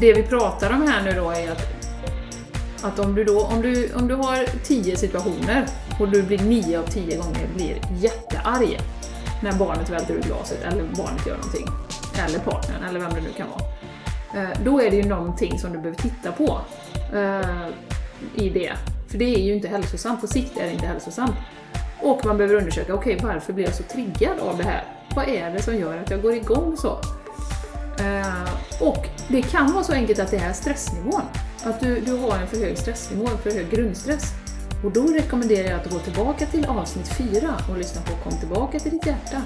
det vi pratar om här nu då är att, att om, du då, om, du, om du har tio situationer och du blir nio av tio gånger blir jättearg när barnet välter ut glaset eller barnet gör någonting, eller partnern eller vem det nu kan vara. Eh, då är det ju någonting som du behöver titta på eh, i det. För det är ju inte hälsosamt, på sikt är det inte hälsosamt. Och man behöver undersöka, okej okay, varför blir jag så triggad av det här? Vad är det som gör att jag går igång så? Eh, och det kan vara så enkelt att det är stressnivån. Att du, du har en för hög stressnivå, en för hög grundstress. Och då rekommenderar jag att går tillbaka till avsnitt 4 och lyssnar på Kom tillbaka till ditt hjärta.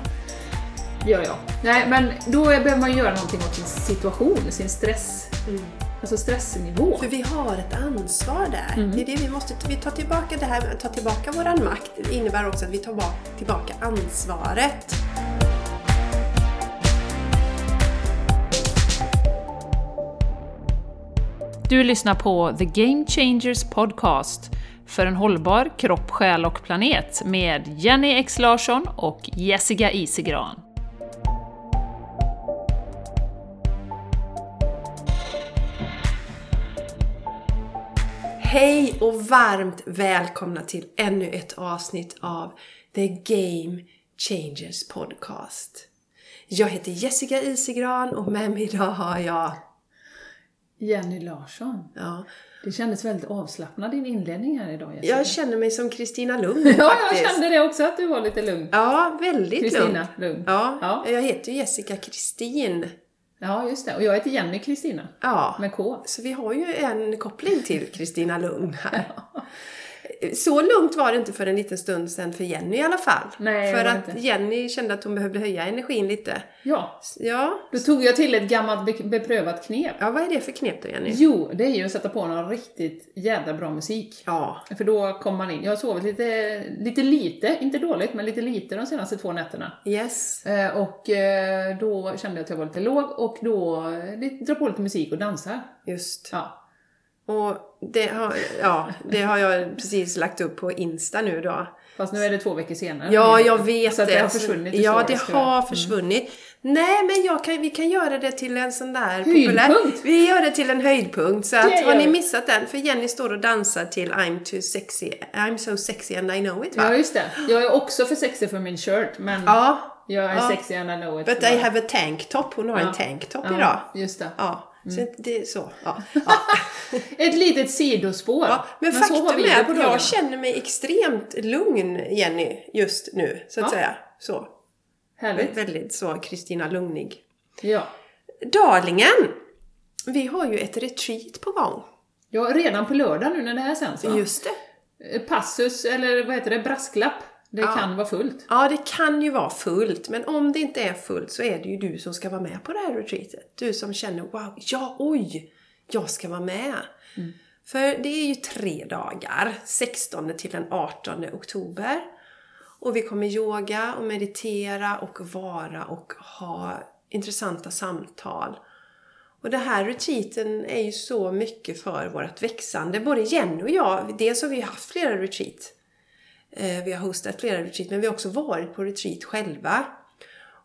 Gör jag. Nej, men då behöver man göra någonting åt sin situation, sin stress. Mm. Alltså stressnivå. För vi har ett ansvar där. Mm. Det är det vi måste vi tar tillbaka det här, ta tillbaka våran makt. Det innebär också att vi tar tillbaka ansvaret. Du lyssnar på The Game Changers Podcast för en hållbar kropp, själ och planet med Jenny X Larsson och Jessica Isegran. Hej och varmt välkomna till ännu ett avsnitt av The Game Changers Podcast. Jag heter Jessica Isegran och med mig idag har jag Jenny Larsson. Ja. Det kändes väldigt avslappnad din inledning här idag Jessica. Jag känner mig som Kristina Lugn Ja, jag kände det också att du var lite lugn. Ja, väldigt Kristina Lugn. Ja, ja, jag heter ju Jessica Kristin. Ja, just det. Och jag heter Jenny Kristina. Ja. Med K. Så vi har ju en koppling till Kristina Lugn här. Ja. Så lugnt var det inte för en liten stund sedan för Jenny i alla fall. Nej, för att inte. Jenny kände att hon behövde höja energin lite. Ja. ja. Då tog jag till ett gammalt beprövat knep. Ja, vad är det för knep då Jenny? Jo, det är ju att sätta på någon riktigt jävla bra musik. Ja. För då kommer man in. Jag har sovit lite, lite lite, inte dåligt, men lite lite de senaste två nätterna. Yes. Eh, och eh, då kände jag att jag var lite låg och då eh, drar på lite musik och dansar. Just. Ja. Och det har, ja, det har jag precis lagt upp på Insta nu då. Fast nu är det två veckor senare. Ja, jag vet så det. det har försvunnit Ja, det har mm. försvunnit. Mm. Nej, men kan, vi kan göra det till en sån där höjdpunkt. populär... Vi gör det till en höjdpunkt. Så att, har ni missat den? För Jenny står och dansar till I'm too sexy, I'm so sexy and I know it, va? Ja, just det. Jag är också för sexig för min shirt, men ja, jag är ja. sexy and I know it. But I have a tank top. Hon har ja. en tank top ja, idag. just det. Ja. Mm. Så det så. Ja. ja. Ett litet sidospår. Ja, men, men faktum är att jag känner mig extremt lugn, Jenny, just nu. Så att ja. säga. Så. Härligt. Väldigt så Kristina Lugnig. Ja. Darlingen! Vi har ju ett retreat på gång. Ja, redan på lördag nu när det här sänds va? Just det. Passus, eller vad heter det, brasklapp. Det ja. kan vara fullt. Ja, det kan ju vara fullt. Men om det inte är fullt så är det ju du som ska vara med på det här retreatet. Du som känner wow, ja oj, jag ska vara med. Mm. För det är ju tre dagar, 16 till den 18 oktober. Och vi kommer yoga och meditera och vara och ha intressanta samtal. Och det här retreaten är ju så mycket för vårt växande. Både Jenny och jag, dels har vi haft flera retreat Eh, vi har hostat flera retreat, men vi har också varit på retreat själva.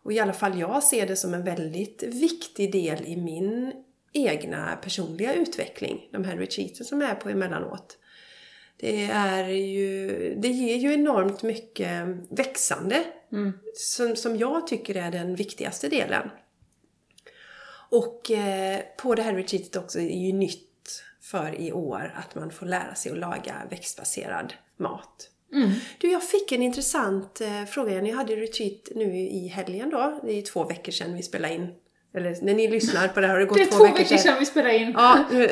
Och i alla fall jag ser det som en väldigt viktig del i min egna personliga utveckling, de här retreaten som är på emellanåt. Det, är ju, det ger ju enormt mycket växande mm. som, som jag tycker är den viktigaste delen. Och eh, på det här retreatet också är ju nytt för i år att man får lära sig att laga växtbaserad mat. Mm. Du, jag fick en intressant eh, fråga. Ni hade retreat nu i helgen då. Det är två veckor sedan vi spelade in. Eller när ni lyssnar på det här har det gått det två, veckor sedan. Det är två veckor sedan vi spelade in. Ja, nu,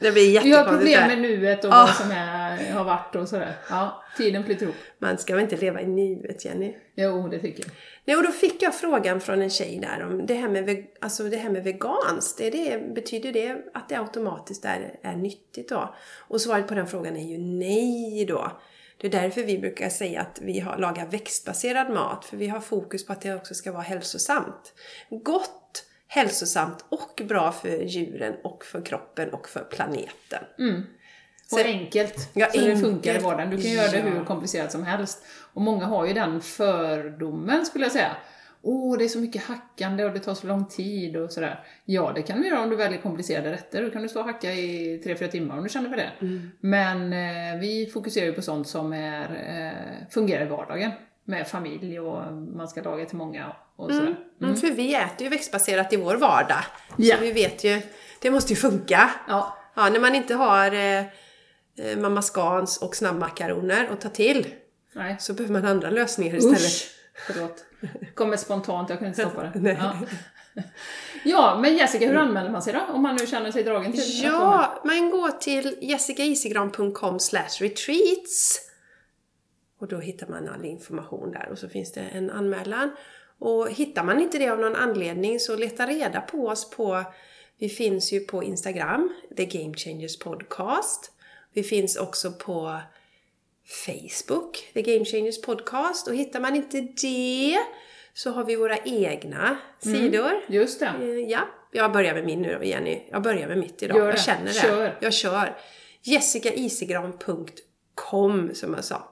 det blir Vi har problem med nuet och ja. vad som är, har varit och sådär. Ja, tiden flyter ihop. Man ska väl inte leva i nuet, Jenny? Jo, det tycker jag. Nej, och då fick jag frågan från en tjej där om det här med, alltså det här med veganskt. Det det, betyder det att det automatiskt är, är nyttigt då? Och svaret på den frågan är ju nej då. Det är därför vi brukar säga att vi har, lagar växtbaserad mat, för vi har fokus på att det också ska vara hälsosamt. Gott, hälsosamt och bra för djuren och för kroppen och för planeten. Mm. Och så, enkelt, ja, så enkelt. det funkar i vardagen. Du kan göra det hur komplicerat som helst. Och många har ju den fördomen, skulle jag säga. Åh det är så mycket hackande och det tar så lång tid och sådär. Ja, det kan du göra om du väljer komplicerade rätter. Då kan du stå och hacka i 3-4 timmar om du känner för det. Men eh, vi fokuserar ju på sånt som är, eh, fungerar i vardagen. Med familj och man ska laga till många och sådär. Mm. För vi äter ju växtbaserat i vår vardag. Ja. Så vi vet ju, det måste ju funka. Ja, Ja, när man inte har eh, eh, Mamma Scans och snabbmakaroner att ta till nej. så behöver man andra lösningar istället. Usch! Förlåt. Kommer spontant, jag kunde inte stoppa det. Ja. ja, men Jessica, hur anmäler man sig då? Om man nu känner sig dragen till? Ja, man går till jessicaisigran.com retreats och då hittar man all information där och så finns det en anmälan. Och hittar man inte det av någon anledning så leta reda på oss på vi finns ju på Instagram, The Game Changers Podcast. Vi finns också på Facebook, The Game Changers Podcast. Och hittar man inte det så har vi våra egna sidor. Just det. Eh, Ja, jag börjar med min nu då, Jenny. Jag börjar med mitt idag. Jag känner det. Kör. Jag kör. jessicaisigran.com som jag sa.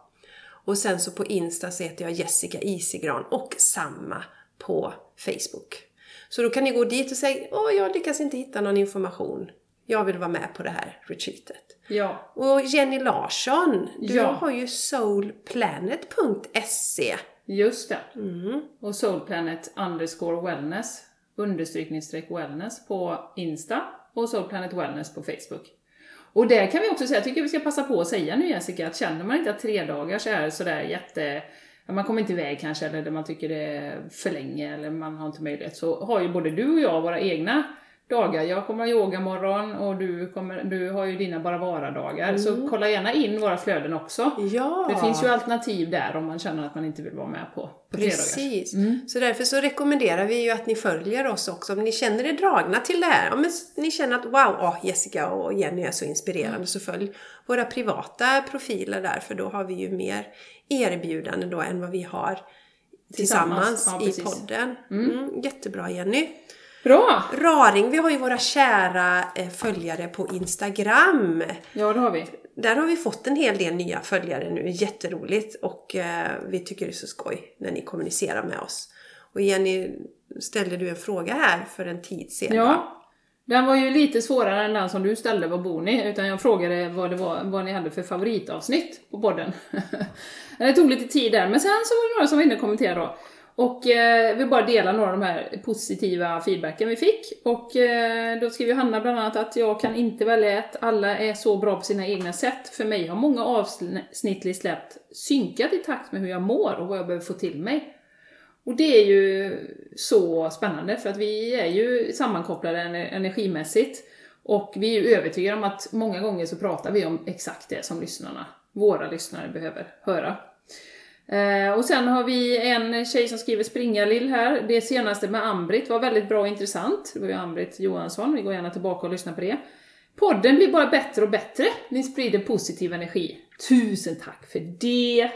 Och sen så på Insta så heter jag Jessica Isigran och samma på Facebook. Så då kan ni gå dit och säga Åh, jag lyckas inte hitta någon information. Jag vill vara med på det här retreatet. Ja. Och Jenny Larsson, du Ja. har ju soulplanet.se. Just det. Mm. Och soulplanet underscore wellness, understrykningsstreck wellness på Insta och soulplanet wellness på Facebook. Och där kan vi också säga, jag tycker vi ska passa på att säga nu Jessica, att känner man inte att tre dagar så är det sådär jätte... Man kommer inte iväg kanske, eller man tycker det är för länge, eller man har inte möjlighet, så har ju både du och jag våra egna dagar. Jag kommer ha yogamorgon och du, kommer, du har ju dina bara vara-dagar. Så kolla gärna in våra flöden också. Ja! Det finns ju alternativ där om man känner att man inte vill vara med på, på. Precis. Så därför så rekommenderar vi ju att ni följer oss också. Om ni känner er dragna till det här. Om ni känner att wow, åh, Jessica och Jenny är så inspirerande så följ våra privata profiler där för då har vi ju mer erbjudanden då än vad vi har tillsammans, Tillsammans, ja, i podden. Mm, jättebra Jenny. Bra! Raring, vi har ju våra kära eh, följare på Instagram. Ja, det har vi. Där har vi fått en hel del nya följare nu, jätteroligt och eh, vi tycker det är så skoj när ni kommunicerar med oss. Och Jenny, ställde du en fråga här för en tid sedan? Ja. Den var ju lite svårare än den som du ställde, vad bor ni? Utan jag frågade vad, det var, vad ni hade för favoritavsnitt på podden. det tog lite tid där, men sen så var det några som var inne och kommenterade då. Och eh, vi bara dela några av de här positiva feedbacken vi fick. Och eh, då skriver Hanna bland annat att jag kan inte välja ett, alla är så bra på sina egna sätt. För mig har många avsnitt släppt synkat i takt med hur jag mår och vad jag behöver få till mig. Och det är ju så spännande för att vi är ju sammankopplade energimässigt. Och vi är ju övertygade om att många gånger så pratar vi om exakt det som lyssnarna, våra lyssnare behöver höra. Eh, och sen har vi en tjej som skriver Springa-Lill här. Det senaste med Ambrit var väldigt bra och intressant. Det var ju Ambrit Johansson, vi går gärna tillbaka och lyssnar på det. Podden blir bara bättre och bättre. Ni sprider positiv energi. Tusen tack för det!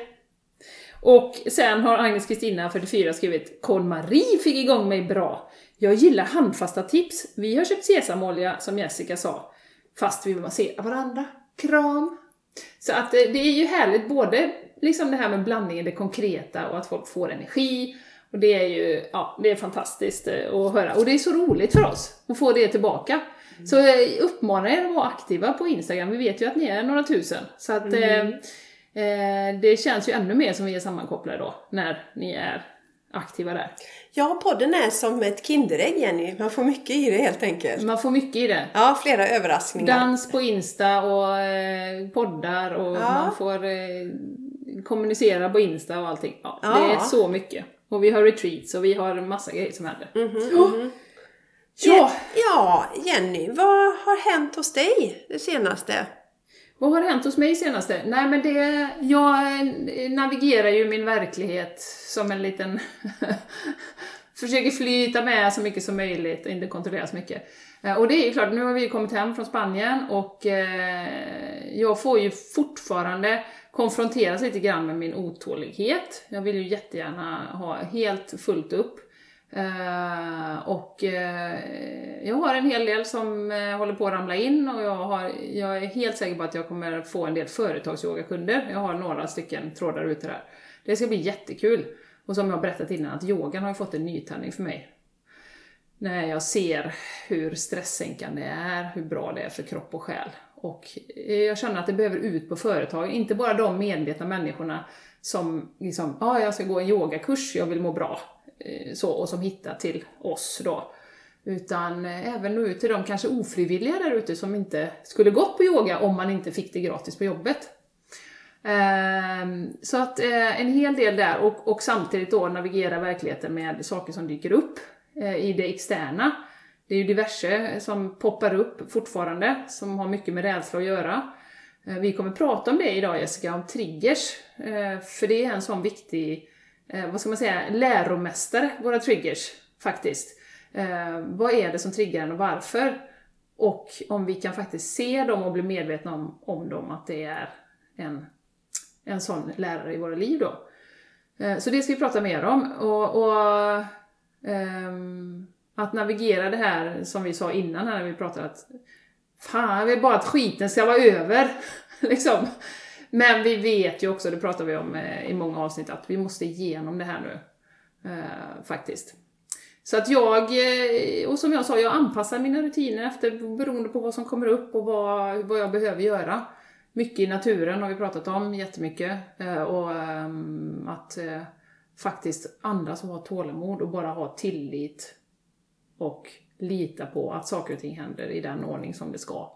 Och sen har Agnes Kristina, 44, skrivit Kon-Marie fick igång mig bra. Jag gillar handfasta tips. Vi har köpt sesamolja, som Jessica sa, fast vi vill se varandra. Kram! Så att eh, det är ju härligt, både liksom det här med blandningen, det konkreta och att folk får energi. Och det är ju, ja, det är fantastiskt eh, att höra. Och det är så roligt för oss att få det tillbaka. Så jag uppmanar er att vara aktiva på Instagram. Vi vet ju att ni är några tusen. Så att eh, eh, det känns ju ännu mer som vi är sammankopplade då, när ni är aktiva där. Ja, podden är som ett Kinderägg Jenny. Man får mycket i det helt enkelt. Man får mycket i det. Ja, flera överraskningar. Dans på Insta och eh, poddar och Ja. man får eh, kommunicera på Insta och allting. Ja, Det Ja. är så mycket. Och vi har retreats och vi har massa grejer som händer. Mhm, ja. ja! Ja, Jenny, vad har hänt hos dig det senaste? Vad har hänt hos mig senaste? Nej men det, jag navigerar ju min verklighet som en liten... försöker flyta med så mycket som möjligt och inte kontrollera så mycket. Eh, och det är ju klart, nu har vi ju kommit hem från Spanien och eh, jag får ju fortfarande konfronteras lite grann med min otålighet. Jag vill ju jättegärna ha helt fullt upp. Eh, och jag har en hel del som håller på att ramla in och jag, har, jag är helt säker på att jag kommer få en del företagsyogakunder. Jag har några stycken trådar ute där. Det ska bli jättekul. Och som jag berättat innan, att yogan har ju fått en nytändning för mig. När jag ser hur stressänkande det är, hur bra det är för kropp och själ. Och jag känner att det behöver ut på företag, inte bara de medvetna människorna som liksom, ja ah, jag ska gå en yogakurs, jag vill må bra. Eh, så, och som hittar till oss då. Utan eh, även nå ut till de kanske ofrivilliga där ute som inte skulle gått på yoga om man inte fick det gratis på jobbet. Ehm, så att eh, en hel del där och, och samtidigt då navigera verkligheten med saker som dyker upp eh, i det externa. Det är ju diverse som poppar upp fortfarande, som har mycket med rädsla att göra. Eh, vi kommer prata om det idag Jessica, om triggers. För det är en sån viktig vad ska man säga, läromästare, våra triggers, faktiskt. Vad är det som triggar en och varför? Och om vi kan faktiskt se dem och bli medvetna om, om dem, att det är en, en sån lärare i våra liv då. Eh, så det ska vi prata mer om. Och, och um, att navigera det här, som vi sa innan när vi pratade att Fan, jag vill bara att skiten ska vara över. liksom. Men vi vet ju också, det pratar vi om eh, i många avsnitt, att vi måste igenom det här nu. Uh, faktiskt. Så att jag, och som jag sa, jag anpassar mina rutiner efter beroende på vad som kommer upp och vad, vad jag behöver göra. Mycket i naturen har vi pratat om jättemycket. Eh, och ehm, att eh, faktiskt andas och ha tålamod och bara ha tillit och lita på att saker och ting händer i den ordning som det ska.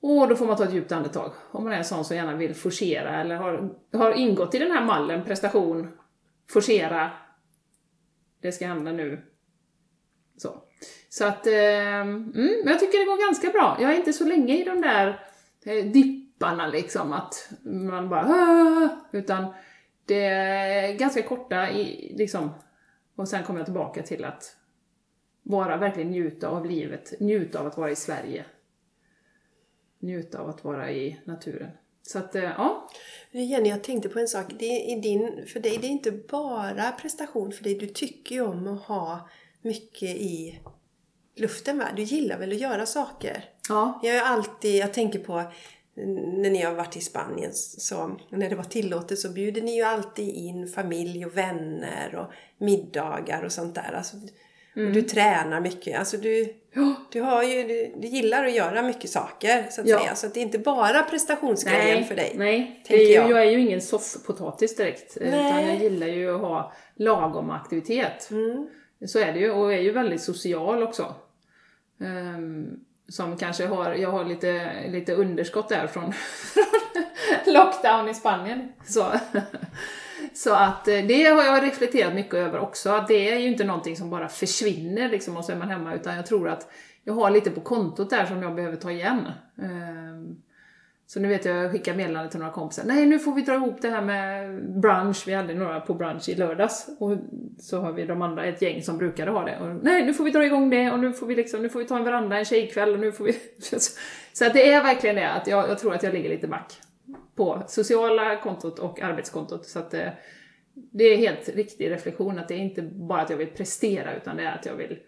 Och då får man ta ett djupt andetag. Om man är en sån som gärna vill forcera eller har, har ingått i den här mallen, prestation, forcera, det ska hända nu. Så. Så att, eh, mm, men jag tycker det går ganska bra. Jag är inte så länge i de där dipparna liksom, att man bara utan det är ganska korta i, liksom, och sen kommer jag tillbaka till att vara, verkligen njuta av livet, njuta av att vara i Sverige njuta av att vara i naturen. Så att, eh, ja. Jenny, jag tänkte på en sak. Det är din, för dig det är inte bara prestation för dig. Du tycker ju om att ha mycket i luften va? Du gillar väl att göra saker? Ja. Jag är alltid, jag tänker på när ni har varit i Spanien, så, när det var tillåtet så bjuder ni ju alltid in familj och vänner och middagar och sånt där. Alltså, Mm. Och du tränar mycket. Alltså du, ja. du, har ju, du, du gillar att göra mycket saker så att ja. säga. Så att det är inte bara prestationsgrejen för dig. Nej, är ju, jag. jag. är ju ingen soffpotatis direkt. Nej. Utan jag gillar ju att ha lagom aktivitet. Mm. Så är det ju. Och är ju väldigt social också. Um, som kanske har, jag har lite, lite underskott där från, från lockdown i Spanien. Så. Så att eh, det har jag reflekterat mycket över också, att det är ju inte någonting som bara försvinner liksom och så är man hemma, utan jag tror att jag har lite på kontot där som jag behöver ta igen. Um, så nu vet jag, jag skickar meddelande till några kompisar. Nej, nu får vi dra ihop det här med brunch. Vi hade några på brunch i lördags. Och så har vi de andra, ett gäng som brukade ha det. Och, Nej, nu får vi dra igång det och nu får vi liksom, nu får vi ta en veranda, en tjejkväll och nu får vi... Så att det är verkligen det, att jag, jag tror att jag ligger lite back på sociala kontot och arbetskontot. Så att det, det är helt riktig reflektion, att det är inte bara att jag vill prestera, utan det är att jag vill,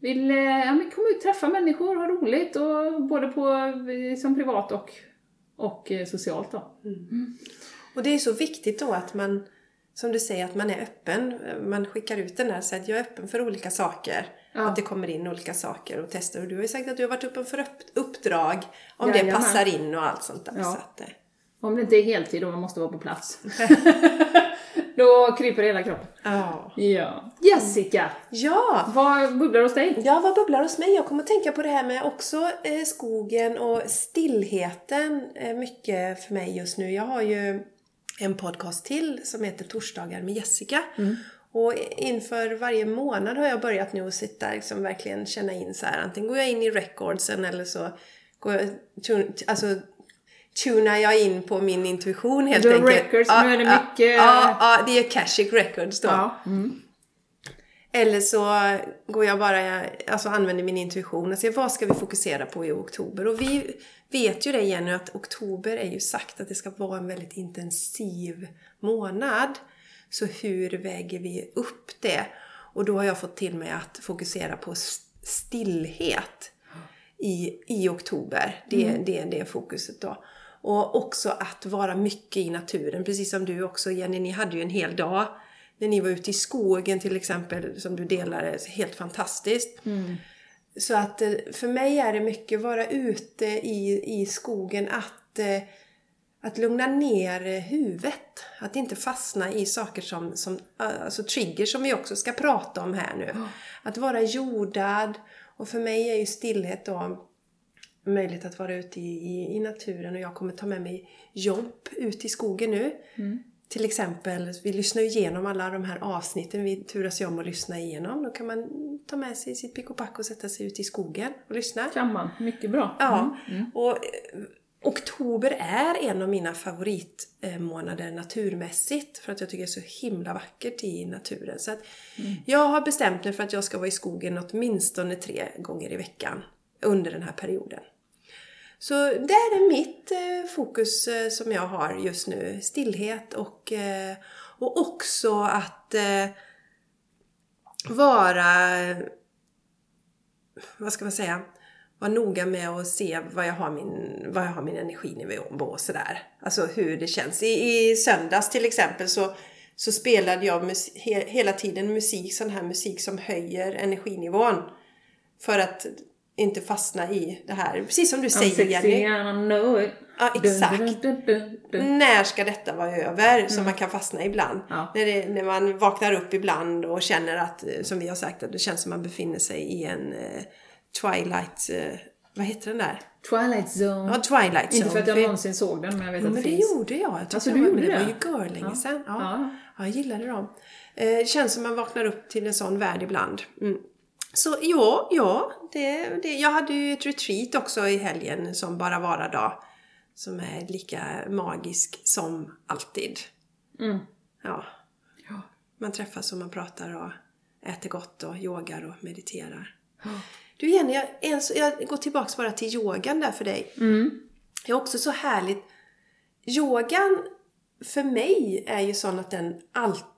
vill eh, ja, men komma ut, träffa människor, ha roligt, och både på, eh, som privat och, och socialt. Då. Mm. Mm. Och det är så viktigt då att man, som du säger, att man är öppen. Man skickar ut den där, så att jag är öppen för olika saker. Ja. Att det kommer in olika saker och tester. Och du har ju sagt att du har varit öppen för uppdrag, om ja, det passar in och allt sånt där. Ja. Så att, om det inte är heltid och man måste vara på plats. Då kryper hela kroppen. Ja. ja. Jessica! Ja! Vad bubblar hos dig? Ja, vad bubblar hos mig? Jag kommer att tänka på det här med också eh, skogen och stillheten eh, mycket för mig just nu. Jag har ju en podcast till som heter Torsdagar med Jessica. Mm. Och inför varje månad har jag börjat nu att sitta liksom verkligen känna in så här. Antingen går jag in i recordsen eller så går jag, alltså tunar jag in på min intuition helt The enkelt. records, ja, nu är det mycket... Ja, ja, det är Akashic Records då. Ja. Mm. Eller så går jag bara, alltså använder min intuition och ser vad ska vi fokusera på i oktober. Och vi vet ju det igen nu att oktober är ju sagt att det ska vara en väldigt intensiv månad. Så hur väger vi upp det? Och då har jag fått till mig att fokusera på stillhet i, i oktober. Det, mm. det är det fokuset då. Och också att vara mycket i naturen. Precis som du också Jenny, ni hade ju en hel dag när ni var ute i skogen till exempel, som du delade, helt fantastiskt. Så att eh, för mig är det mycket vara ute i, i skogen, att, eh, att lugna ner eh, huvudet. Att inte fastna i saker som, som alltså triggers som vi också ska prata om här nu. Att vara jordad. Och för mig är ju stillhet då möjlighet att vara ute i, i, i naturen och jag kommer ta med mig jobb ut i skogen nu. Till exempel, vi lyssnar ju igenom alla de här avsnitten vi turas ju om att lyssna igenom. Då kan man ta med sig sitt pick och pack och sätta sig ut i skogen och lyssna. Kan man. Mycket bra. Ja, och eh, oktober är en av mina favoritmånader naturmässigt för att jag tycker det är så himla vackert i naturen. Så att jag har bestämt mig för att jag ska vara i skogen åtminstone tre gånger i veckan under den här perioden. Så det är mitt eh, fokus eh, som jag har just nu. Stillhet och, eh, och också att vara, vad ska man säga, vara noga med att se vad jag har min, vad jag har min energinivå på och sådär. Alltså hur det känns. I, i söndags till exempel så, så spelade jag mus, he, hela tiden musik, sån här musik som höjer energinivån. För att inte fastna i det här. Precis som du säger Jenny. Ja, exakt. Dun, dun, dun. När ska detta vara över? Så man kan fastna ibland. Ja. När, det, när man vaknar upp ibland och känner att, eh, som vi har sagt, att det känns som man befinner sig i en eh, Twilight... Eh, vad heter den där? Twilight Zone. Ja, Twilight Zone. Inte för att jag någonsin såg den, men jag vet Ja, att men det det finns. gjorde jag. jag Alltså, du var, gjorde det det? var ju görlänge Ja. sedan. Ja. Ja. Ja, jag gillade dem. Eh, känns som man vaknar upp till en sån värld ibland. Mm. Så ja, ja. Det, det, jag hade ju ett retreat också i helgen som bara varar dag. Som är lika magisk som alltid. Mm. Ja. Ja. Man träffas och man pratar och äter gott och yogar och mediterar. Du Jenny, jag, jag går tillbaks bara till yogan där för dig. Mm. Det är också så härligt. Yogan för mig är ju sån att den alltid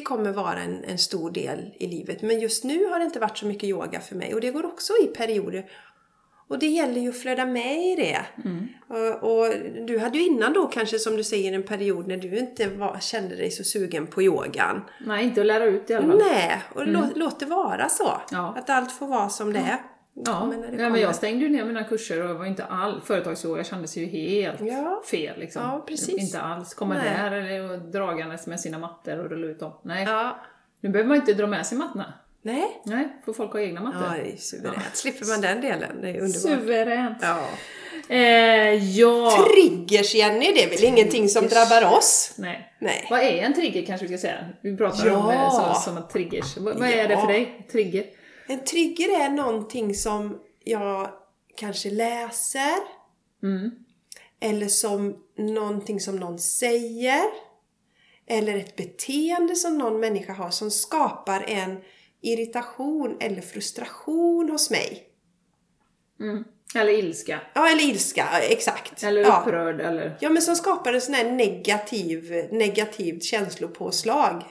kommer vara en, en stor del i livet. Men just nu har det inte varit så mycket yoga för mig och det går också i perioder. Och det gäller ju att flöda med i det. Och, och du hade ju innan då kanske som du säger en period när du inte var, kände dig så sugen på yogan. Nej, inte att lära ut i alla fall. Nej, och låt, låt det vara så. Ja. Att allt får vara som det är. Ja, Men ja men jag stängde ju ner mina kurser och var inte all företagsyoga kändes ju helt Ja. fel liksom. Ja. Inte alls komma Nej. där eller och dragandes med sina mattor och rulla ut dem. Nej, Ja. nu behöver man inte dra med sig mattorna. Nej. Nej, får folk ha egna mattor. Ja, det är suveränt. Slipper man den delen. Det är underbart. Suveränt. Ja. Eh, ja. Triggers, Jenny, det är väl ingenting som Triggers. drabbar oss? Nej. Nej. Vad är en trigger kanske vi ska säga? Vi pratar Ja. om det som triggers. Vad, vad är det Ja. för dig? Trigger? En trigger är någonting som jag kanske läser. Mm. Eller som någonting som någon säger. Eller ett beteende som någon människa har som skapar en irritation eller frustration hos mig. Mm. Eller ilska. Ja, eller ilska, ja, exakt. Eller ja. upprörd eller... Ja, men som skapar en sån här negativ, negativt känslopåslag.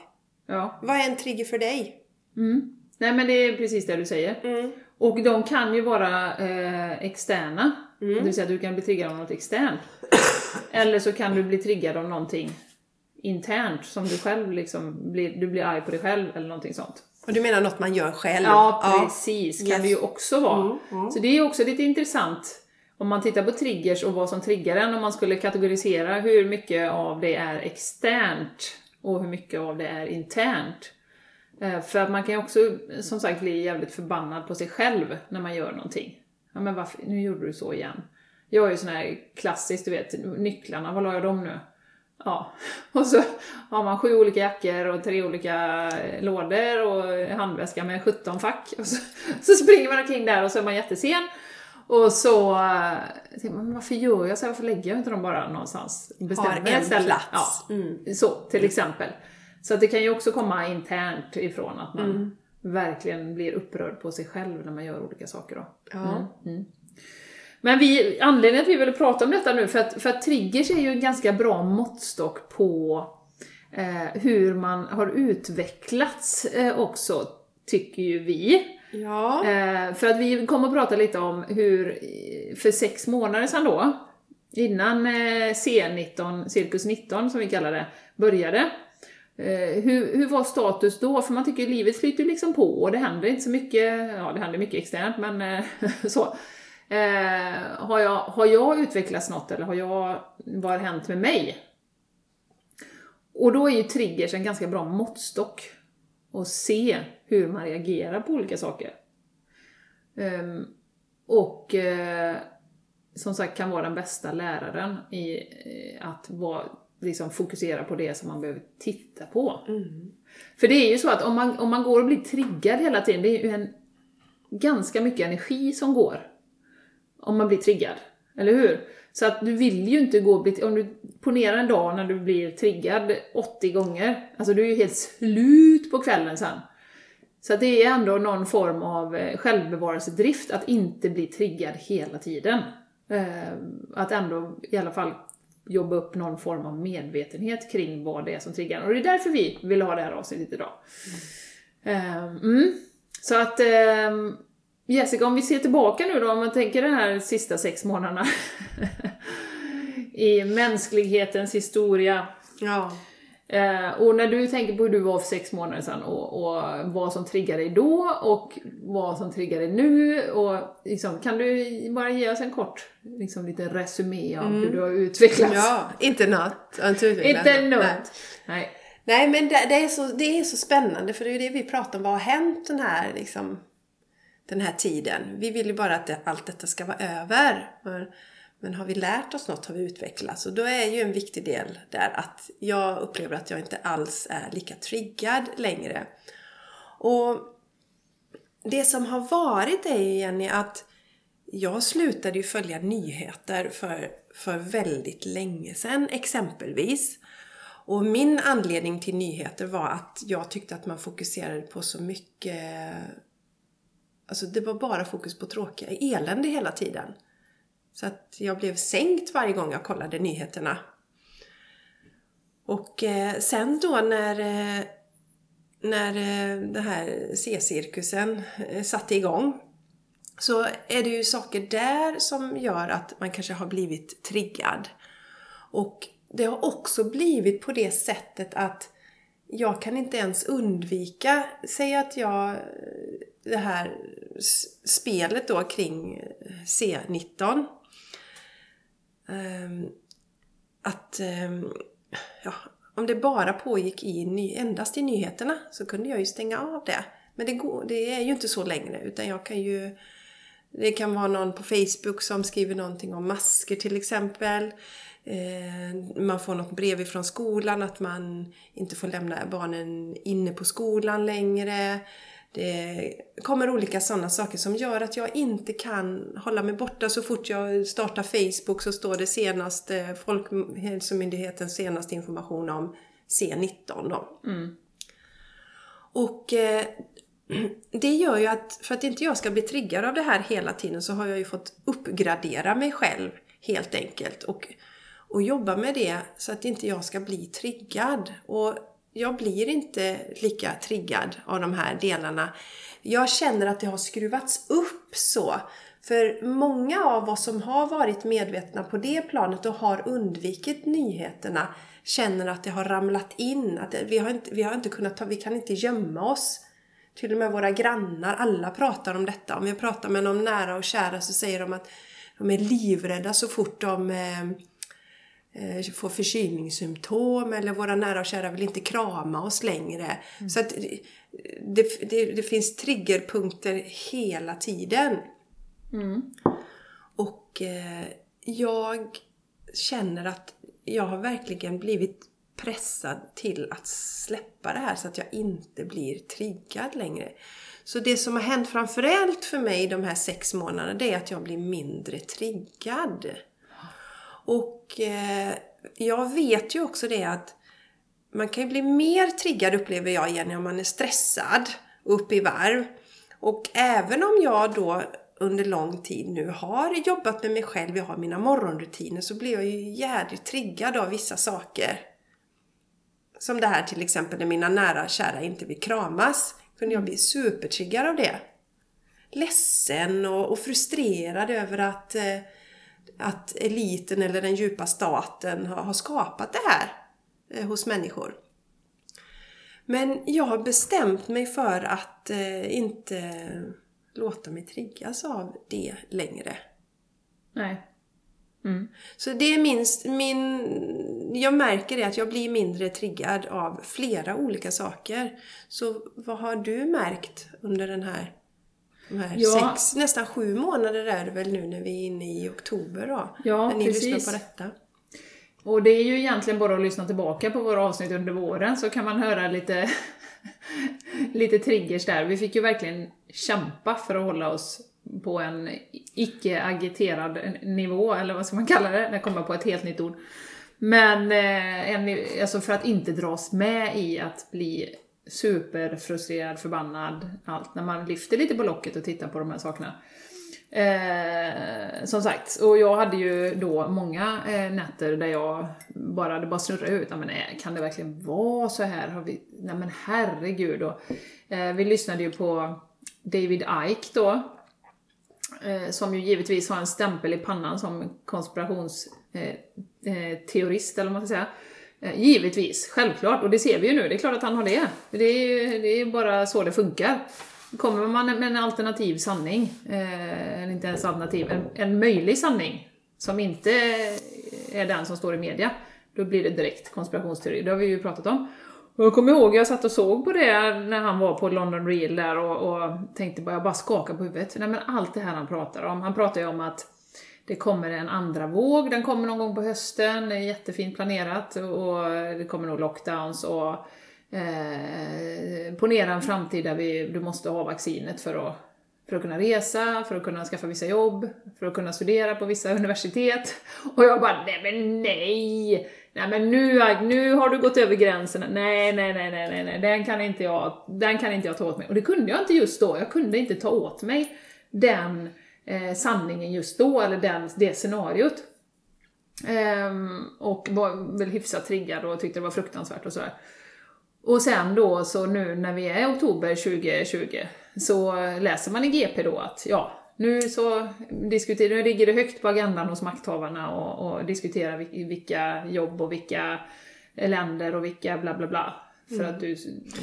Ja. Vad är en trigger för dig? Mm. Nej men det är precis det du säger. Mm. Och de kan ju vara eh, externa. Det vill säga att du kan bli triggad av något externt. Eller så kan du bli triggad av någonting internt som du själv liksom blir, du blir arg på dig själv eller någonting sånt. Och du menar något man gör själv? Ja, precis. Kan Yes. det ju också vara. Mm, Så det är ju också lite intressant om man tittar på triggers och vad som triggar en, om man skulle kategorisera hur mycket av det är externt och hur mycket av det är internt. Eh, För att man kan ju också, som sagt, bli jävligt förbannad på sig själv när man gör någonting. Ja men varför, nu gjorde du så igen. Jag är ju sån här klassiskt, du vet, nycklarna, var la jag dem nu? Ja, och så har man sju olika jackor och tre olika lådor och handväska med 17 fack. Och så, så springer man omkring där och så är man jättesen. Och så äh, tänker man, varför gör jag så här? Varför lägger jag inte dem bara någonstans? Bestämmer Har en plats. Ja, Mm. så till exempel. Så att det kan ju också komma internt ifrån att man Mm. verkligen blir upprörd på sig själv när man gör olika saker. Då. Ja. Men vi, anledningen att vi ville prata om detta nu, för att, för att triggers är ju en ganska bra måttstock på eh, hur man har utvecklats eh, också, tycker ju vi. Ja. Eh, för att vi kommer att prata lite om hur, för sex månader sedan då, innan eh, C19, Cirkus 19 som vi kallar det, började, Eh, hur, hur var status då? För man tycker livet flyter liksom på och det händer inte så mycket, ja det händer mycket externt men eh, så. Eh, har, jag, har jag utvecklats något eller har jag, vad har hänt med mig? Och då är ju triggers en ganska bra måttstock och se hur man reagerar på olika saker. Um, och uh, som sagt kan vara den bästa läraren i uh, att vara, liksom fokusera på det som man behöver titta på. Mm. För det är ju så att om man, om man går och blir triggad hela tiden, det är ju en ganska mycket energi som går. Om man blir triggad. Eller hur? Så att du vill ju inte gå och bli, om du ponerar en dag när du blir triggad 80 gånger, alltså du är ju helt slut på kvällen sen. Så att det är ändå någon form av eh, självbevarelsedrift att inte bli triggad hela tiden. Eh, att ändå i alla fall jobba upp någon form av medvetenhet kring vad det är som triggar. Och det är därför vi vill ha det här avsnittet idag. Mm. Mm. Så att ehm, Jessica, om vi ser tillbaka nu då, om man tänker de här sista sex månaderna i mänsklighetens historia. Ja. Eh, och när du tänker på hur du var för sex månader sedan och, och vad som triggar dig då och vad som triggar dig nu och liksom, kan du bara ge oss en kort liksom, liten resumé av mm. hur du har utvecklats? Ja, inte något. Inte något. Nej. Nej. Nej, men det, det, är så, det är så spännande för det är det vi pratar om. Vad har hänt den här liksom den här tiden. Vi vill ju bara att det, allt detta ska vara över. Men har vi lärt oss något har vi utvecklats. Och då är ju en viktig del där att jag upplever att jag inte alls är lika triggad längre. Och det som har varit är ju Jenny att jag slutade ju följa nyheter för, för väldigt länge sedan exempelvis. Och min anledning till nyheter var att jag tyckte att man fokuserade på så mycket Alltså det var bara fokus på tråkiga elände hela tiden. Så att jag blev sänkt varje gång jag kollade nyheterna. Och eh, sen då när, eh, när eh, den här C-cirkusen eh, satte igång så är det ju saker där som gör att man kanske har blivit triggad. Och det har också blivit på det sättet att jag kan inte ens undvika, säg att jag eh, det här spelet då kring eh, C19. Ehm, att ehm, ja, om det bara pågick i, endast i nyheterna så kunde jag ju stänga av det. Men det, går, det är ju inte så längre utan jag kan ju det kan vara någon på Facebook som skriver någonting om masker till exempel. Eh, man får något brev ifrån skolan att man inte får lämna barnen inne på skolan längre. Det kommer olika sådana saker som gör att jag inte kan hålla mig borta. Så fort jag startar Facebook så står det senaste Folkhälsomyndighetens senaste information om C19 då. Mm. Och eh, det gör ju att för att inte jag ska bli triggad av det här hela tiden så har jag ju fått uppgradera mig själv helt enkelt. Och, och jobba med det så att inte jag ska bli triggad. Och jag blir inte lika triggad av de här delarna. Jag känner att det har skruvats upp så. För många av oss som har varit medvetna på det planet och har undvikit nyheterna känner att det har ramlat in. Att vi, har inte, vi, har inte kunnat ta, vi kan inte gömma oss. Till och med våra grannar, alla pratar om detta. Om jag pratar med någon nära och kära så säger de att de är livrädda så fort de eh, får förkylningssymptom eller våra nära och kära vill inte krama oss längre. Mm. Så att det, det, det, finns triggerpunkter hela tiden. Mm. Och eh, jag känner att jag har verkligen blivit pressad till att släppa det här så att jag inte blir triggad längre. Så det som har hänt framförallt för mig de här sex månaderna det är att jag blir mindre triggad. Och eh, jag vet ju också det att man kan ju bli mer triggad upplever jag igen om man är stressad och uppe i varv. Och även om jag då under lång tid nu har jobbat med mig själv, jag har mina morgonrutiner, så blir jag ju jädrigt triggad av vissa saker. Som det här till exempel när mina nära och kära inte vill kramas. Kunde jag bli supertriggad av det. Ledsen och, och frustrerad över att eh, att eliten eller den djupa staten har, skapat det här eh, hos människor. Men jag har bestämt mig för att eh, inte låta mig triggas av det längre. Nej. Mm. Så det är minst min... Jag märker det att jag blir mindre triggad av flera olika saker. Så vad har du märkt under den här, Ja. sex, nästan sju månader är det väl nu när vi är inne i oktober då? Ja, när ni precis. lyssnar på detta. Och det är ju egentligen bara att lyssna tillbaka på våra avsnitt under våren så kan man höra lite, lite triggers där. Vi fick ju verkligen kämpa för att hålla oss på en icke-agiterad nivå, eller vad ska man kalla det? Det kommer på ett helt nytt ord. Men eh, alltså för att inte dras med i att bli superfrustrerad, förbannad, allt, när man lyfter lite på locket och tittar på de här sakerna. Eh, som sagt, och jag hade ju då många eh, nätter där jag bara, det bara snurrade ut. Men nej, kan det verkligen vara så här? Har vi, nej men herregud. Och, eh, vi lyssnade ju på David Ike då, eh, som ju givetvis har en stämpel i pannan som konspirationsteorist, eh, eh eller vad man ska säga. Eh, givetvis, självklart, och det ser vi ju nu, det är klart att han har det. Det är ju det är bara så det funkar. Kommer man med en alternativ sanning, eh, eller inte ens alternativ, en, en möjlig sanning, som inte är den som står i media, då blir det direkt konspirationsteori. Det har vi ju pratat om. Och jag kommer ihåg, jag satt och såg på det när han var på London Real där och, och tänkte bara, jag bara skakade på huvudet. Nej men allt det här han pratar om, han pratar ju om att det kommer en andra våg, den kommer någon gång på hösten, det är jättefint planerat och det kommer nog lockdowns och eh, ponera en framtid där vi, du måste ha vaccinet för att, för att kunna resa, för att kunna skaffa vissa jobb, för att kunna studera på vissa universitet. Och jag bara, nej men nej! Nej men nu, nu har du gått över gränsen, nej nej nej nej nej, nej. Den, kan inte jag, den kan inte jag ta åt mig. Och det kunde jag inte just då, jag kunde inte ta åt mig den eh, sanningen just då, eller den, det scenariot. Ehm, och var väl hyfsat triggad och tyckte det var fruktansvärt och sådär. Och sen då, så nu när vi är i oktober 2020, så läser man i GP då att ja, nu så diskuterar, nu ligger det högt på agendan hos makthavarna och, och diskuterar vilka jobb och vilka länder och vilka bla bla bla. För att du,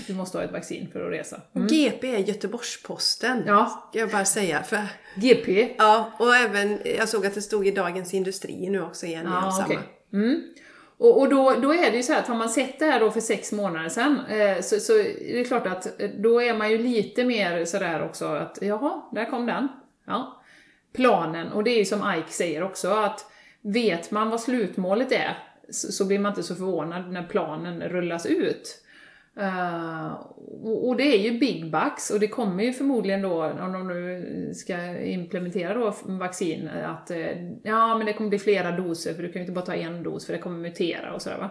du måste ha ett vaccin för att resa. Och GP är Göteborgs-Posten. Ja. Ska jag bara säga. För, GP. ja, och även, jag såg att det stod i Dagens Industri nu också igen. Ja, samma. okej. Mm. Och, och då, då är det ju så här att har man sett det här då för sex månader sedan eh, så, så är det klart att eh, då är man ju lite mer sådär också att jaha, där kom den. Ja. Planen, och det är ju som Ike säger också att vet man vad slutmålet är så, så blir man inte så förvånad när planen rullas ut. Uh, och, och det är ju big bucks och det kommer ju förmodligen då, om de nu ska implementera då vaccin, att uh, ja men det kommer bli flera doser för du kan ju inte bara ta en dos för det kommer mutera och sådär va.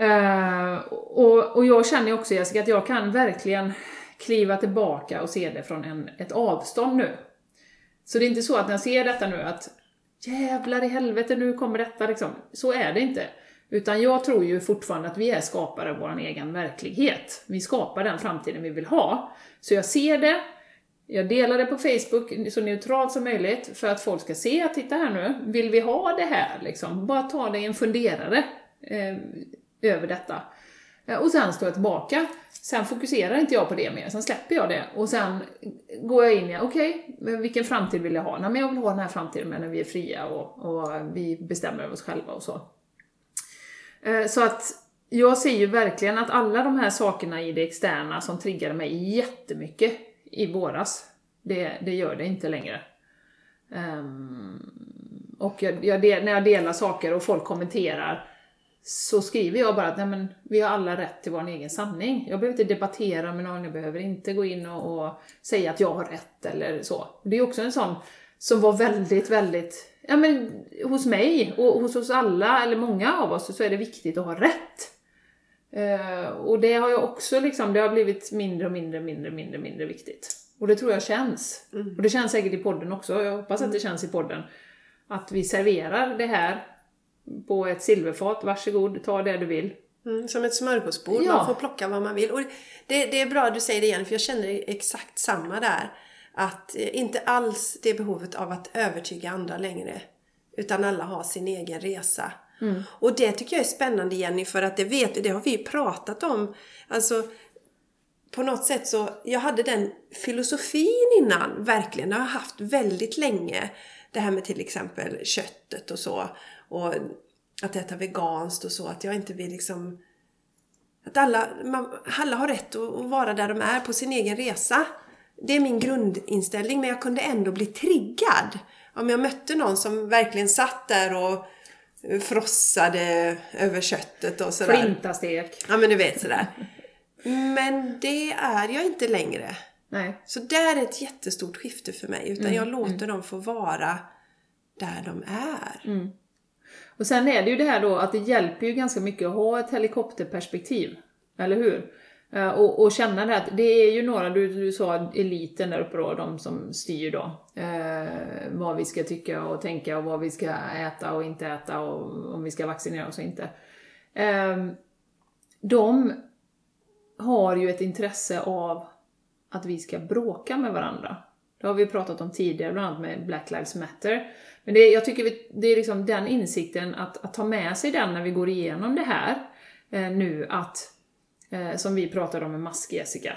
Uh, och, och jag känner ju också Jessica att jag kan verkligen kliva tillbaka och se det från en, ett avstånd nu. Så det är inte så att när jag ser detta nu att jävlar i helvete nu kommer detta liksom. Så är det inte. Utan jag tror ju fortfarande att vi är skapare av vår egen verklighet. Vi skapar den framtiden vi vill ha. Så jag ser det, jag delar det på Facebook så neutralt som möjligt för att folk ska se, att titta här nu, vill vi ha det här liksom? Bara ta dig en funderare eh, över detta. Eh, och sen står jag tillbaka. Sen fokuserar inte jag på det mer, sen släpper jag det. Och sen går jag in i, okej, okay, vilken framtid vill jag ha? Nej, men jag vill ha den här framtiden med när vi är fria och, och vi bestämmer över oss själva och så. Eh, så att jag ser ju verkligen att alla de här sakerna i det externa som triggade mig jättemycket i våras, det, det gör det inte längre. Ehm, och jag, jag, när jag delar saker och folk kommenterar så skriver jag bara att nej men, vi har alla rätt till vår egen sanning. Jag behöver inte debattera med någon, jag behöver inte gå in och, och säga att jag har rätt eller så. Det är också en sån som var väldigt, väldigt, ja men hos mig och hos oss alla, eller många av oss, så är det viktigt att ha rätt. Eh, och det har jag också liksom, det har blivit mindre och mindre, mindre, mindre, mindre viktigt. Och det tror jag känns. Och det känns säkert i podden också, jag hoppas att det känns i podden. Att vi serverar det här på ett silverfat, varsågod, ta det du vill. Mm, som ett smörgåsbord, Ja. man får plocka vad man vill. Och det, det är bra att du säger det igen, för jag känner exakt samma där. Att eh, inte alls det behovet av att övertyga andra längre. Utan alla har sin egen resa. Och det tycker jag är spännande Jenny, för att det vet det har vi ju pratat om. Alltså, på något sätt så, jag hade den filosofin innan, verkligen, det har jag haft väldigt länge. Det här med till exempel köttet och så. Och att äta veganskt och så, att jag inte vill liksom... Att alla, man, alla har rätt att, att vara där de är på sin egen resa. Det är min grundinställning, men jag kunde ändå bli triggad. Om jag mötte någon som verkligen satt där och frossade över köttet och sådär. Flintastek. Ja men du vet sådär. Men det är jag inte längre. Nej. Så det är ett jättestort skifte för mig. Utan jag låter dem få vara där de är. Och sen är det ju det här då att det hjälper ju ganska mycket att ha ett helikopterperspektiv. Eller hur? Eh, och, och känna det att det är ju några, du, du sa eliten där uppe då, de som styr då. Eh, vad vi ska tycka och tänka och vad vi ska äta och inte äta och om vi ska vaccinera oss och inte. Eh, de har ju ett intresse av att vi ska bråka med varandra. Det har vi pratat om tidigare, bland annat med Black Lives Matter. Men det, jag tycker vi, det är liksom den insikten, att, att ta med sig den när vi går igenom det här eh, nu, att eh, som vi pratade om med mask Jessica.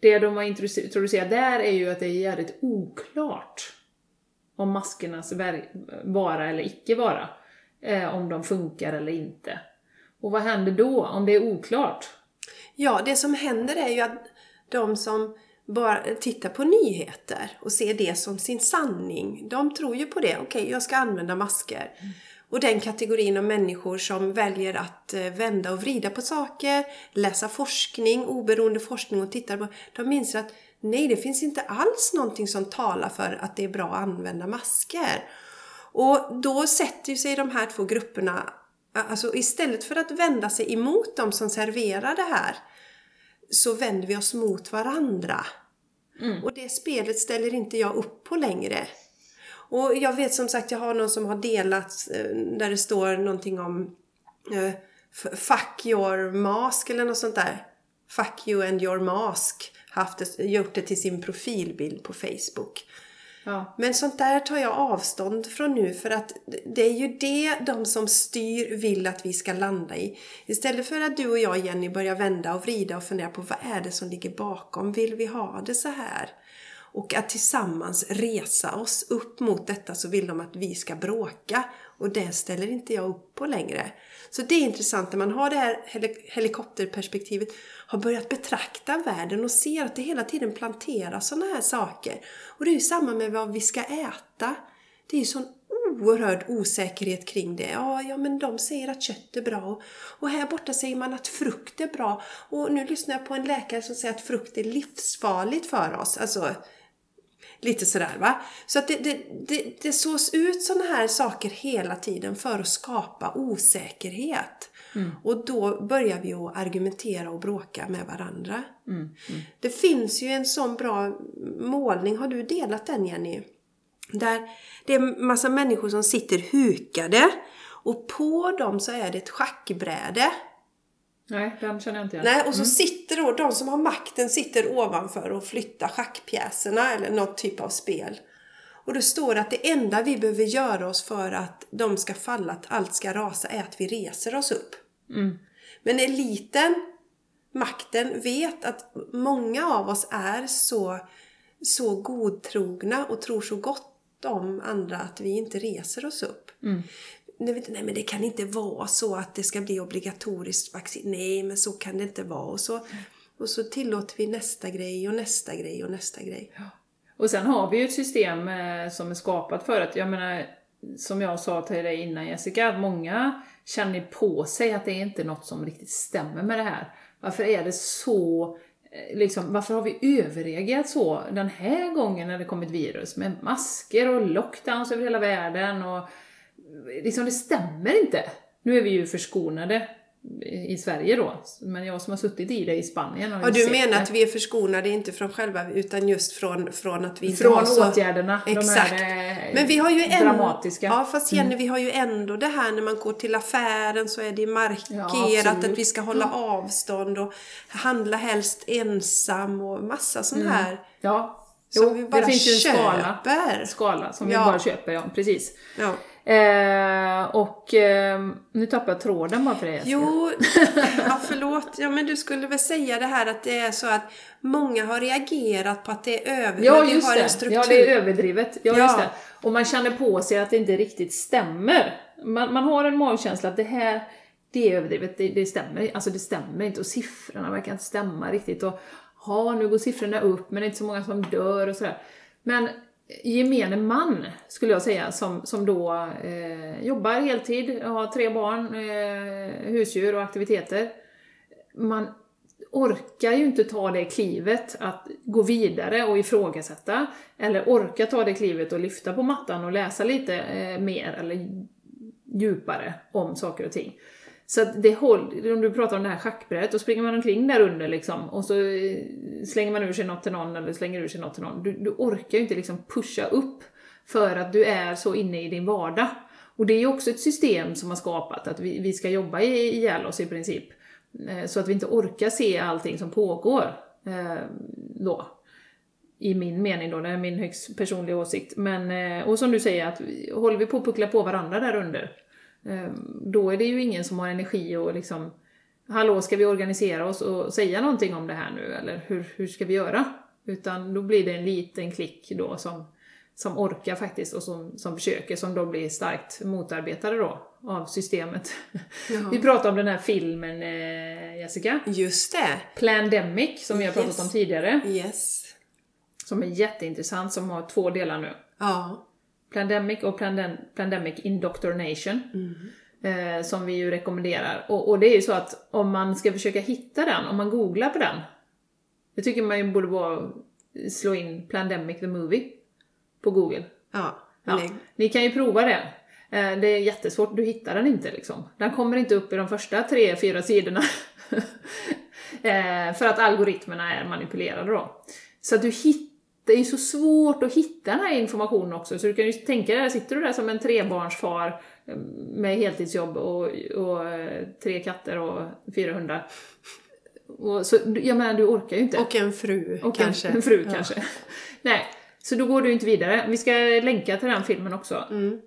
Det de har introduce- introducerat där är ju att det är jävligt oklart om maskernas vara eller icke vara. Eh, om de funkar eller inte. Och vad händer då om det är oklart? Ja, det som händer är ju att de som bara tittar på nyheter och ser det som sin sanning, de tror ju på det. Okej, jag ska använda masker. Och den kategorin av människor som väljer att eh, vända och vrida på saker, läsa forskning, oberoende forskning och titta på, de inser att nej, det finns inte alls någonting som talar för att det är bra att använda masker. Och då sätter sig de här två grupperna, alltså istället för att vända sig emot de som serverar det här, så vänder vi oss mot varandra. Och det spelet ställer inte jag upp på längre. Och jag vet som sagt, jag har någon som har delat eh, där det står någonting om eh, Fuck your mask eller något sånt där. Fuck you and your mask. Haft det, gjort det till sin profilbild på Facebook. Ja. Men sånt där tar jag avstånd från nu för att det är ju det de som styr vill att vi ska landa i. Istället för att du och jag Jenny börjar vända och vrida och fundera på vad är det som ligger bakom? Vill vi ha det så här? Och att tillsammans resa oss upp mot detta så vill de att vi ska bråka. Och det ställer inte jag upp på längre. Så det är intressant när man har det här helikopterperspektivet, har börjat betrakta världen och ser att det hela tiden planteras sådana här saker. Och det är ju samma med vad vi ska äta. Det är ju sån oerhörd osäkerhet kring det. Ja, ja, men de säger att kött är bra. Och här borta säger man att frukt är bra. Och nu lyssnar jag på en läkare som säger att frukt är livsfarligt för oss. Alltså, Lite sådär va. Så att det, det, det, det sås ut sådana här saker hela tiden för att skapa osäkerhet. Och då börjar vi att argumentera och bråka med varandra. Det finns ju en sån bra målning, har du delat den Jenny? Där det är massa människor som sitter hukade och på dem så är det ett schackbräde. Nej, den känner jag inte igen. Nej, och så sitter då de som har makten sitter ovanför och flyttar schackpjäserna eller något typ av spel. Och då står det att det enda vi behöver göra oss för att de ska falla, att allt ska rasa, är att vi reser oss upp. Men eliten, makten, vet att många av oss är så, så godtrogna och tror så gott om andra att vi inte reser oss upp. Nej, vet nej men det kan inte vara så att det ska bli obligatoriskt vaccin. Nej men så kan det inte vara. Och så, och så tillåter vi nästa grej och nästa grej och nästa grej. Och sen har vi ju ett system eh, som är skapat för att, jag menar, som jag sa till dig innan Jessica, att många känner på sig att det är inte något som riktigt stämmer med det här. Varför är det så, eh, liksom, varför har vi överreagerat så den här gången när det kom ett virus med masker och lockdowns över hela världen och liksom det stämmer inte. Nu är vi ju förskonade i Sverige då, men jag som har suttit i det i Spanien har Ja, du menar det. att vi är förskonade inte från själva utan just från, från att vi inte Från har så... åtgärderna, Exakt. är eh, Men vi har ju ändå, dramatiska. Mm. Ja, fast Jenny, vi har ju ändå det här när man går till affären så är det markerat Ja, att vi ska hålla avstånd och handla helst ensam och massa sån här. Ja, Som jo, vi bara det finns ju en skala, skala som Ja. vi bara köper, ja, precis. Ja. Eh, och eh, nu tappade jag tråden bara för det. Jo, ja, förlåt. Ja, men du skulle väl säga det här att det är så att många har reagerat på att det är över... Ja, just har det. en struktur. Ja, det är överdrivet. Ja, Ja. just det. Och man känner på sig att det inte riktigt stämmer. Man, man har en magkänsla att det här, det är överdrivet, det, det stämmer Alltså det stämmer inte och siffrorna verkar inte stämma riktigt. Och ha, nu går siffrorna upp men det är inte så många som dör och sådär. Men gemene man, skulle jag säga, som, som då eh, jobbar heltid, har tre barn, eh, husdjur och aktiviteter. Man orkar ju inte ta det klivet att gå vidare och ifrågasätta. Eller orka ta det klivet och lyfta på mattan och läsa lite eh, mer eller djupare om saker och ting. Så att det håll, om du pratar om det här schackbrädet, då springer man omkring där under liksom och så eh, slänger man ur sig något till någon eller slänger ur sig något till någon. Du, du orkar ju inte liksom pusha upp för att du är så inne i din vardag. Och det är ju också ett system som har skapat att vi, vi ska jobba i- ihjäl oss i princip. Eh, så att vi inte orkar se allting som pågår. eh, Då. I min mening då, det är min högst personliga åsikt. Men, eh, och som du säger, att håller vi på att puckla på varandra där under, då är det ju ingen som har energi och liksom Hallå, ska vi organisera oss och säga någonting om det här nu, eller hur, hur ska vi göra? Utan då blir det en liten klick då som, som orkar faktiskt och som, som försöker, som då blir starkt motarbetade då av systemet. Vi pratade om den här filmen, eh, Jessica, Just det. Plandemic, som vi har pratat Yes. om tidigare, Yes. som är jätteintressant, som har två delar nu. Ja. Plandemic och Plandem- Plandemic Indoctrination. Mm. Eh, som vi ju rekommenderar. Och, och det är ju så att om man ska försöka hitta den, om man googlar på den. Det tycker man ju borde vara slå in Plandemic the Movie på google. Ja. Ja, ni kan ju prova det. Eh, Det är jättesvårt, du hittar den inte liksom. Den kommer inte upp i de första tre, fyra sidorna. Eh, För att algoritmerna är manipulerade då. Så att du hittar, det är ju så svårt att hitta den här informationen också. Så du kan ju tänka dig, sitter du där som en trebarnsfar eh, med heltidsjobb och, och eh, tre katter och fyra hundar. Och så, jag menar, du orkar ju inte. Och en fru Och kanske. En, en fru Ja. kanske. Nej, så då går du inte vidare. Vi ska länka till den filmen också. Mm.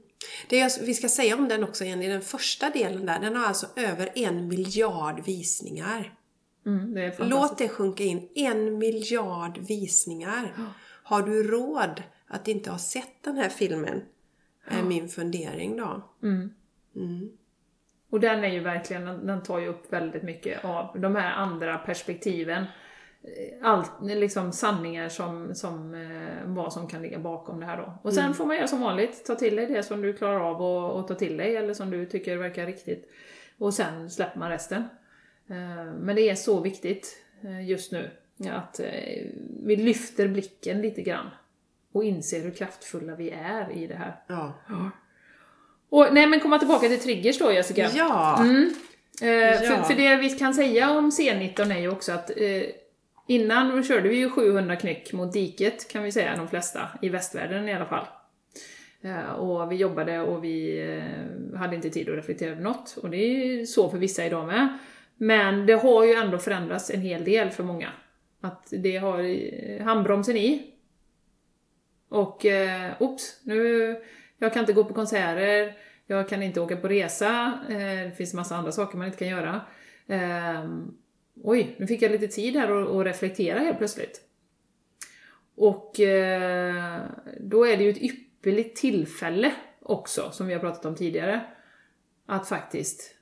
Det är, vi ska säga om den också i den första delen där, den har alltså över en miljard visningar. Mm, det. Låt det sjunka in. En miljard visningar. Har du råd att inte ha sett den här filmen? Är min fundering då. Och den är ju verkligen, den tar ju upp väldigt mycket av de här andra perspektiven. Eh, Allt, liksom sanningar som, som eh, vad som kan ligga bakom det här då. Och sen får man göra som vanligt, ta till dig det som du klarar av och, och ta till dig eller som du tycker verkar riktigt. Och sen släpper man resten. Eh, Men det är så viktigt just nu att eh, vi lyfter blicken lite grann och inser hur kraftfulla vi är i det här. Ja. Och, nej men komma tillbaka till triggers då Jessica. Ja. Mm. Eh, Ja. för, för det vi kan säga om C19 är ju också att eh, innan körde vi ju 700 knyck mot diket kan vi säga, de flesta, i västvärlden i alla fall. Eh, och vi jobbade och vi eh, hade inte tid att reflektera över något. Och det är ju så för vissa idag med. Men det har ju ändå förändrats en hel del för många. Att det har handbromsen i. Och eh, oops, nu, jag kan inte gå på konserter, jag kan inte åka på resa, eh, det finns massa andra saker man inte kan göra. Eh, oj, nu fick jag lite tid här att reflektera helt plötsligt. Och eh, då är det ju ett ypperligt tillfälle också, som vi har pratat om tidigare, att faktiskt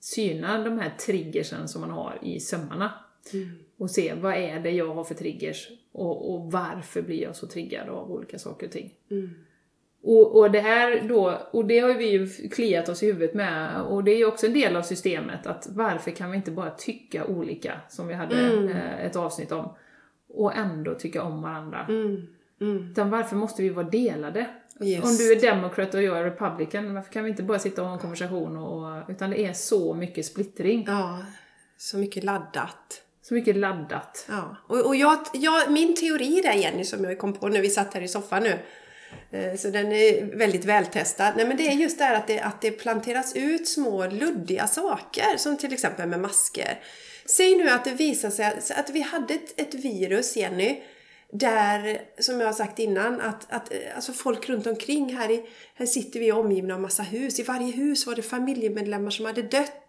syna de här triggersen som man har i sömmarna. Mm. Och se vad är det jag har för triggers och, och varför blir jag så triggad av olika saker och ting. Och, och det här då, och det har vi ju kliat oss i huvudet med, och det är ju också en del av systemet, att varför kan vi inte bara tycka olika, som vi hade eh, ett avsnitt om, och ändå tycka om varandra. Mm. Mm. Utan varför måste vi vara delade? Yes. Om du är Democrat och jag är Republican, varför kan vi inte bara sitta och ha en konversation? Och, utan det är så mycket splittring. Ja. Så mycket laddat. Så mycket laddat. Ja, och, och jag, jag, min teori där Jenny som jag kom på när vi satt här i soffan nu, eh, så den är väldigt vältestad. Nej men det är just det här att det, att det planteras ut små luddiga saker, som till exempel med masker. Säg nu att det visar sig att, att vi hade ett, ett virus, Jenny, där, som jag har sagt innan, att, att eh, alltså folk runt omkring här, i, här sitter vi omgivna av massa hus. I varje hus var det familjemedlemmar som hade dött.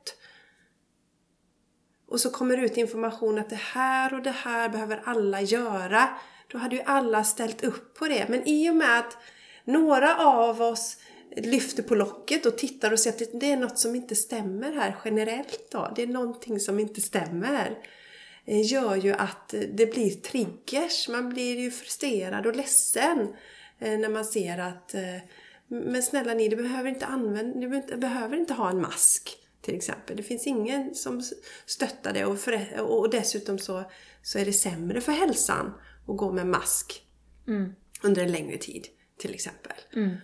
Och så kommer ut information att det här och det här behöver alla göra. Då hade ju alla ställt upp på det. Men i och med att några av oss lyfter på locket och tittar och ser att det är något som inte stämmer här generellt då. Det är någonting som inte stämmer. Det gör ju att det blir triggers. Man blir ju frustrerad och ledsen eh, när man ser att eh, men snälla ni, du behöver inte använda, du behöver inte ha en mask till exempel. Det finns ingen som stöttar det och, för, och dessutom så, så är det sämre för hälsan att gå med mask mm. under en längre tid till exempel. Mm.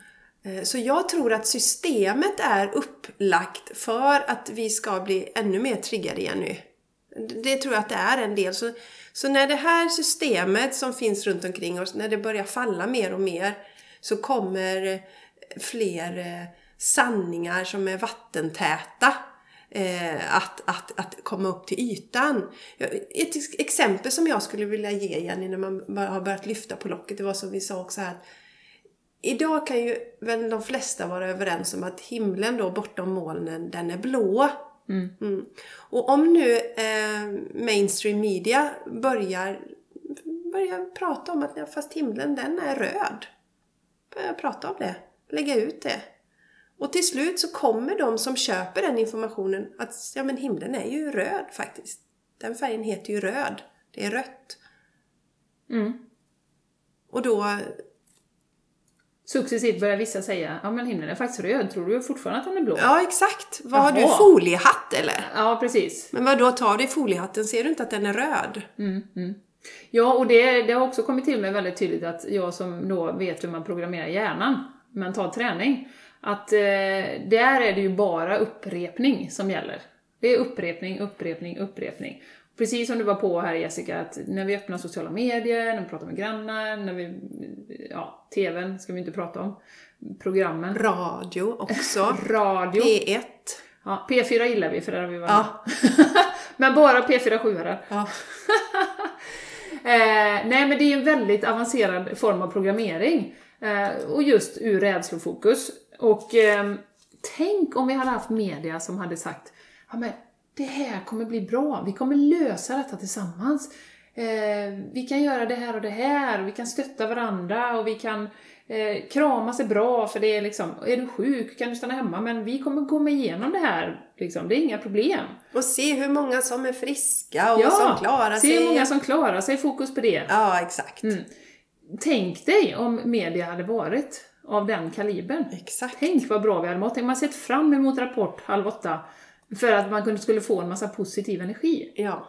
Så jag tror att systemet är upplagt för att vi ska bli ännu mer triggade igen nu. Det tror jag att det är en del. Så, så när det här systemet som finns runt omkring oss, när det börjar falla mer och mer, så kommer fler eh, sanningar som är vattentäta eh, att, att, att komma upp till ytan. Ett exempel som jag skulle vilja ge Jenny när man har börjat lyfta på locket, det var som vi sa också här Idag kan ju väl de flesta vara överens om att himlen då bortom molnen, den är blå. Mm. Mm. Och om nu eh, mainstream media börjar, börjar prata om att fast himlen den är röd. Börjar prata om det. Lägga ut det. Och till slut så kommer de som köper den informationen att ja men himlen är ju röd faktiskt. Den färgen heter ju röd. Det är rött. Mm. Och då Successivt börjar vissa säga, ja men himlen är faktiskt röd, tror du fortfarande att den är blå? Ja, exakt. Vad har du, foliehatt eller? Ja, precis. Men vad då tar du i foliehatten, ser du inte att den är röd? Mm, mm. Ja, och det, det har också kommit till mig väldigt tydligt att jag som då vet hur man programmerar hjärnan, mental träning, att eh, där är det ju bara upprepning som gäller. Det är upprepning, upprepning, upprepning. Precis som du var på här Jessica, att när vi öppnar sociala medier, när vi pratar med grannar, när vi, ja, TVn ska vi inte prata om, programmen. Radio också. Radio. P1. Ja, P4 gillar vi för där har vi varit ja. Men bara P4 7 ja. eh, Nej men det är en väldigt avancerad form av programmering. Eh, och just ur rädslofokus. Och eh, tänk om vi hade haft media som hade sagt ja, men det här kommer bli bra, vi kommer lösa detta tillsammans. Eh, vi kan göra det här och det här, och vi kan stötta varandra och vi kan eh, krama sig bra för det är liksom, är du sjuk kan du stanna hemma men vi kommer komma igenom det här, liksom, det är inga problem. Och se hur många som är friska och ja, som klarar sig. se hur många som klarar sig, fokus på det. Ja, exakt. Mm. Tänk dig om media hade varit av den kalibern. Exakt. Tänk vad bra vi hade mått. Tänk man sett fram emot Rapport halv åtta för att man skulle få en massa positiv energi. Ja.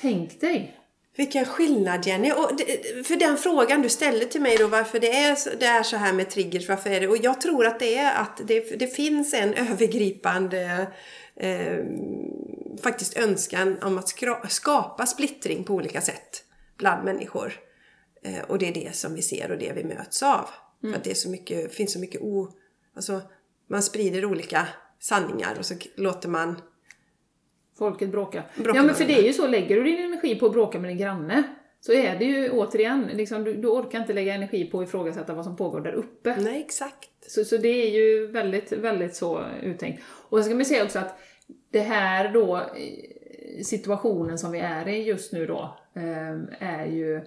Tänk dig! Vilken skillnad Jenny! Och för den frågan du ställde till mig då varför det är, det är så här med triggers, varför är det? Och jag tror att det är att det, det finns en övergripande eh, faktiskt önskan om att skapa splittring på olika sätt bland människor. Eh, och det är det som vi ser och det vi möts av. Mm. För att det är så mycket, finns så mycket o... Alltså, man sprider olika sanningar och så låter man Folket bråka. bråka ja men för det är ju så, lägger du din energi på att bråka med din granne så är det ju återigen, liksom, du, du orkar inte lägga energi på att ifrågasätta vad som pågår där uppe. Nej, exakt. Så, så det är ju väldigt, väldigt så uttänkt. Och så ska man säga också att det här då, situationen som vi är i just nu då, ehm, är ju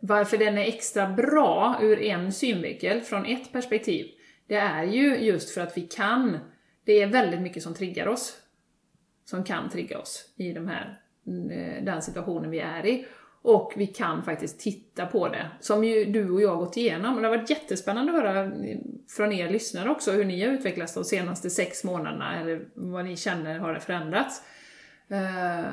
varför den är extra bra ur en synvinkel, från ett perspektiv, det är ju just för att vi kan, det är väldigt mycket som triggar oss. Som kan trigga oss i de här, eh, den situationen vi är i. Och vi kan faktiskt titta på det, som ju du och jag har gått igenom. Och det har varit jättespännande att höra eh, från er lyssnare också hur ni har utvecklats de senaste sex månaderna, eller vad ni känner har förändrats. Eh,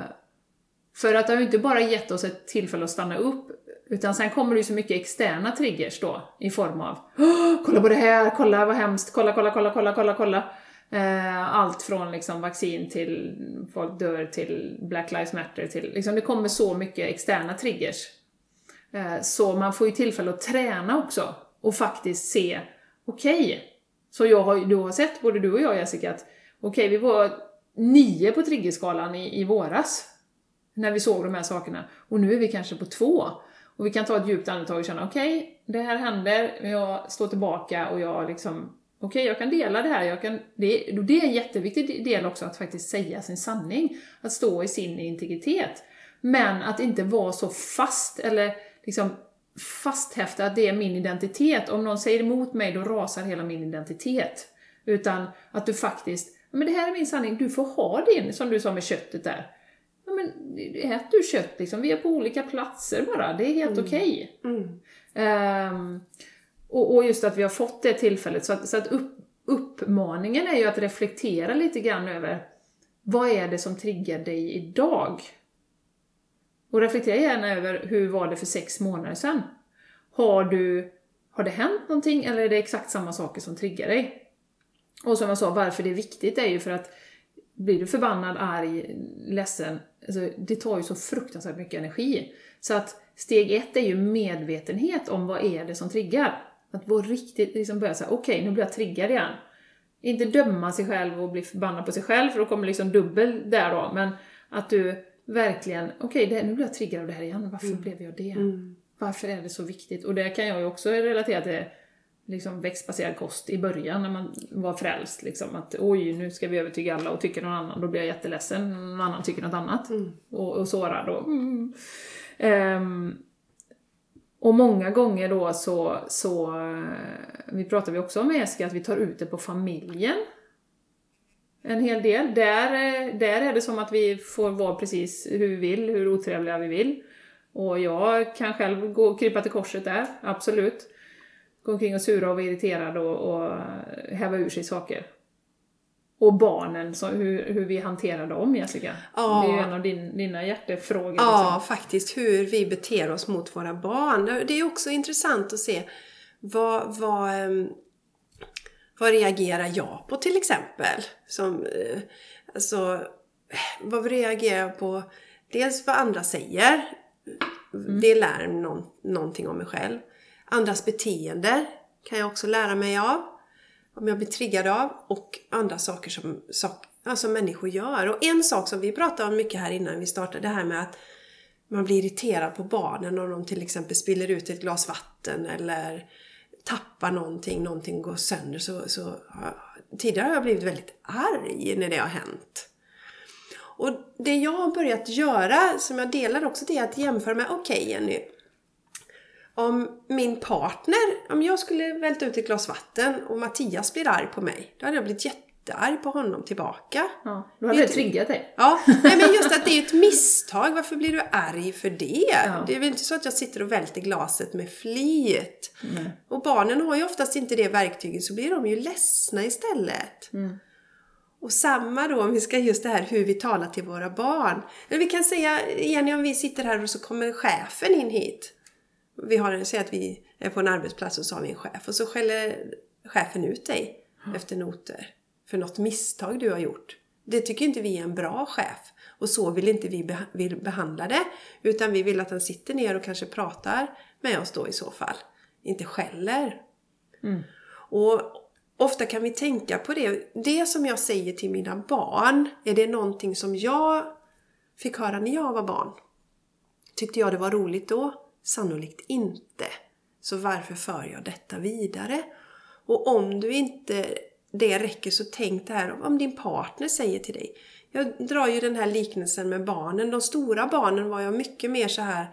för att det har ju inte bara gett oss ett tillfälle att stanna upp, utan sen kommer det ju så mycket externa triggers då, i form av kolla på det här, kolla vad hemskt, kolla, kolla, kolla, kolla, kolla, kolla. Eh, allt från liksom vaccin till folk dör till Black Lives Matter till, liksom det kommer så mycket externa triggers. Eh, så man får ju tillfälle att träna också och faktiskt se, okej, okay, så jag har, du har sett, både du och jag Jessica, att okej, okay, vi var nio på triggerskalan i, i våras när vi såg de här sakerna och nu är vi kanske på två. Och vi kan ta ett djupt andetag och känna, okej, okay, det här händer, jag står tillbaka och jag liksom, okej, okay, jag kan dela det här, jag kan, det, det är en jätteviktig del också att faktiskt säga sin sanning, att stå i sin integritet. Men att inte vara så fast, eller liksom fasthäfta att det är min identitet. Om någon säger emot mig, då rasar hela min identitet. Utan att du faktiskt, men det här är min sanning, du får ha din, som du sa med köttet där. Men ät du kött liksom, vi är på olika platser bara, det är helt mm. okej. Okay. Mm. Um, och, och, just att vi har fått det tillfället, så att, så att upp, uppmaningen är ju att reflektera lite grann över vad är det som triggar dig idag? Och reflektera gärna över hur var det för sex månader sedan? Har, du, har det hänt någonting eller är det exakt samma saker som triggar dig? Och som jag sa, varför det är viktigt är ju för att blir du förbannad, arg, ledsen, alltså, det tar ju så fruktansvärt mycket energi. Så att steg ett är ju medvetenhet om vad är det som triggar. Att vara riktigt, liksom börja säga, okej okay, nu blir jag triggad igen. Inte döma sig själv och bli förbannad på sig själv, för då kommer liksom dubbel där då, men att du verkligen, okej okay, nu blir jag triggad av det här igen, varför mm. blev jag det? Mm. Varför är det så viktigt? Och det kan jag ju också relatera till liksom växtbaserad kost i början när man var frälst. Liksom, att oj, nu ska vi övertyga alla och tycker någon annan. Då blir jag jätteledsen någon annan tycker något annat. Mm. Och, och sårad. Och, mm. um, och många gånger då så, så vi pratar vi också om med Eski, att vi tar ut det på familjen. En hel del. Där, där är det som att vi får vara precis hur vi vill, hur otrevliga vi vill. Och jag kan själv gå och krypa till korset där, absolut gå omkring och sura och vara irriterad och, och häva ur sig saker. Och barnen, så hur, hur vi hanterar dem Jessica. Ja. Det är ju en av din, dina hjärtefrågor. Ja, liksom. faktiskt. Hur vi beter oss mot våra barn. Det är också intressant att se vad, vad, ehm, vad reagerar jag på till exempel? Som, eh, alltså, vad reagerar jag på? Dels vad andra säger. Mm. Det lär någon, någonting om mig själv. Andras beteende kan jag också lära mig av. Om jag blir triggad av. Och andra saker som sak, alltså människor gör. Och en sak som vi pratade om mycket här innan vi startade, det här med att man blir irriterad på barnen om de till exempel spiller ut ett glas vatten eller tappar någonting, någonting går sönder. Så, så, tidigare har jag blivit väldigt arg när det har hänt. Och det jag har börjat göra, som jag delar också, det är att jämföra med, okej okay, Jenny, om min partner, om jag skulle välta ut ett glas vatten och Mattias blir arg på mig, då hade jag blivit jättearg på honom tillbaka. Ja, då hade det triggat dig. Ja, nej, men just att det är ett misstag. Varför blir du arg för det? Ja. Det är väl inte så att jag sitter och välter glaset med flit. Mm. Och barnen har ju oftast inte det verktyget, så blir de ju ledsna istället. Mm. Och samma då om vi ska just det här hur vi talar till våra barn. Men vi kan säga, Jenny, om vi sitter här och så kommer chefen in hit. Vi har, säg att vi är på en arbetsplats och så har vi en chef och så skäller chefen ut dig mm. efter noter för något misstag du har gjort. Det tycker inte vi är en bra chef och så vill inte vi vill behandla det utan vi vill att han sitter ner och kanske pratar med oss då i så fall. Inte skäller. Mm. Och ofta kan vi tänka på det. Det som jag säger till mina barn, är det någonting som jag fick höra när jag var barn? Tyckte jag det var roligt då? Sannolikt inte. Så varför för jag detta vidare? Och om du inte det räcker så tänk det här om din partner säger till dig. Jag drar ju den här liknelsen med barnen. De stora barnen var jag mycket mer så här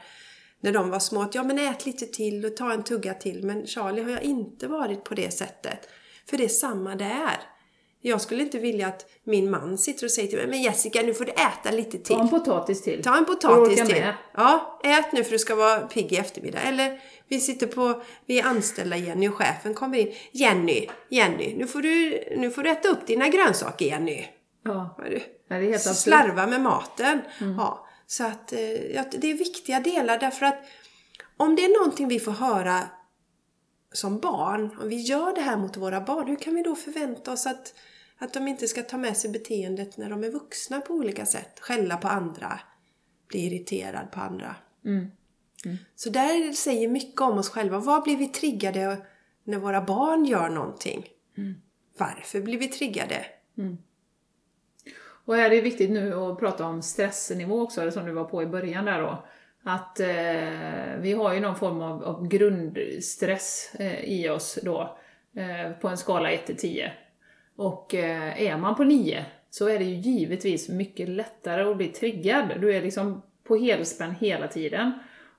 när de var små att ja men ät lite till och ta en tugga till. Men Charlie har jag inte varit på det sättet. För det är samma där. Jag skulle inte vilja att min man sitter och säger till mig Men Jessica, nu får du äta lite till. Ta en potatis till. Ta en potatis till. Med. Ja, ät nu för du ska vara pigg i eftermiddag. Eller vi sitter på, vi är anställda Jenny och chefen kommer in. Jenny, Jenny, nu får du, nu får du äta upp dina grönsaker Jenny. Ja. Ja, det är helt Slarva med maten. Mm. Ja, så att eh, ja, det är viktiga delar därför att om det är någonting vi får höra som barn, om vi gör det här mot våra barn, hur kan vi då förvänta oss att att de inte ska ta med sig beteendet när de är vuxna på olika sätt. Skälla på andra, bli irriterad på andra. Mm. Mm. Så där säger mycket om oss själva. Vad blir vi triggade när våra barn gör någonting? Mm. Varför blir vi triggade? Mm. Och här är det viktigt nu att prata om stressnivå också, som du var på i början där då. Att eh, vi har ju någon form av, av grundstress eh, i oss då, eh, på en skala 1 till 10. Och eh, är man på 9 så är det ju givetvis mycket lättare att bli triggad. Du är liksom på helspänn hela tiden.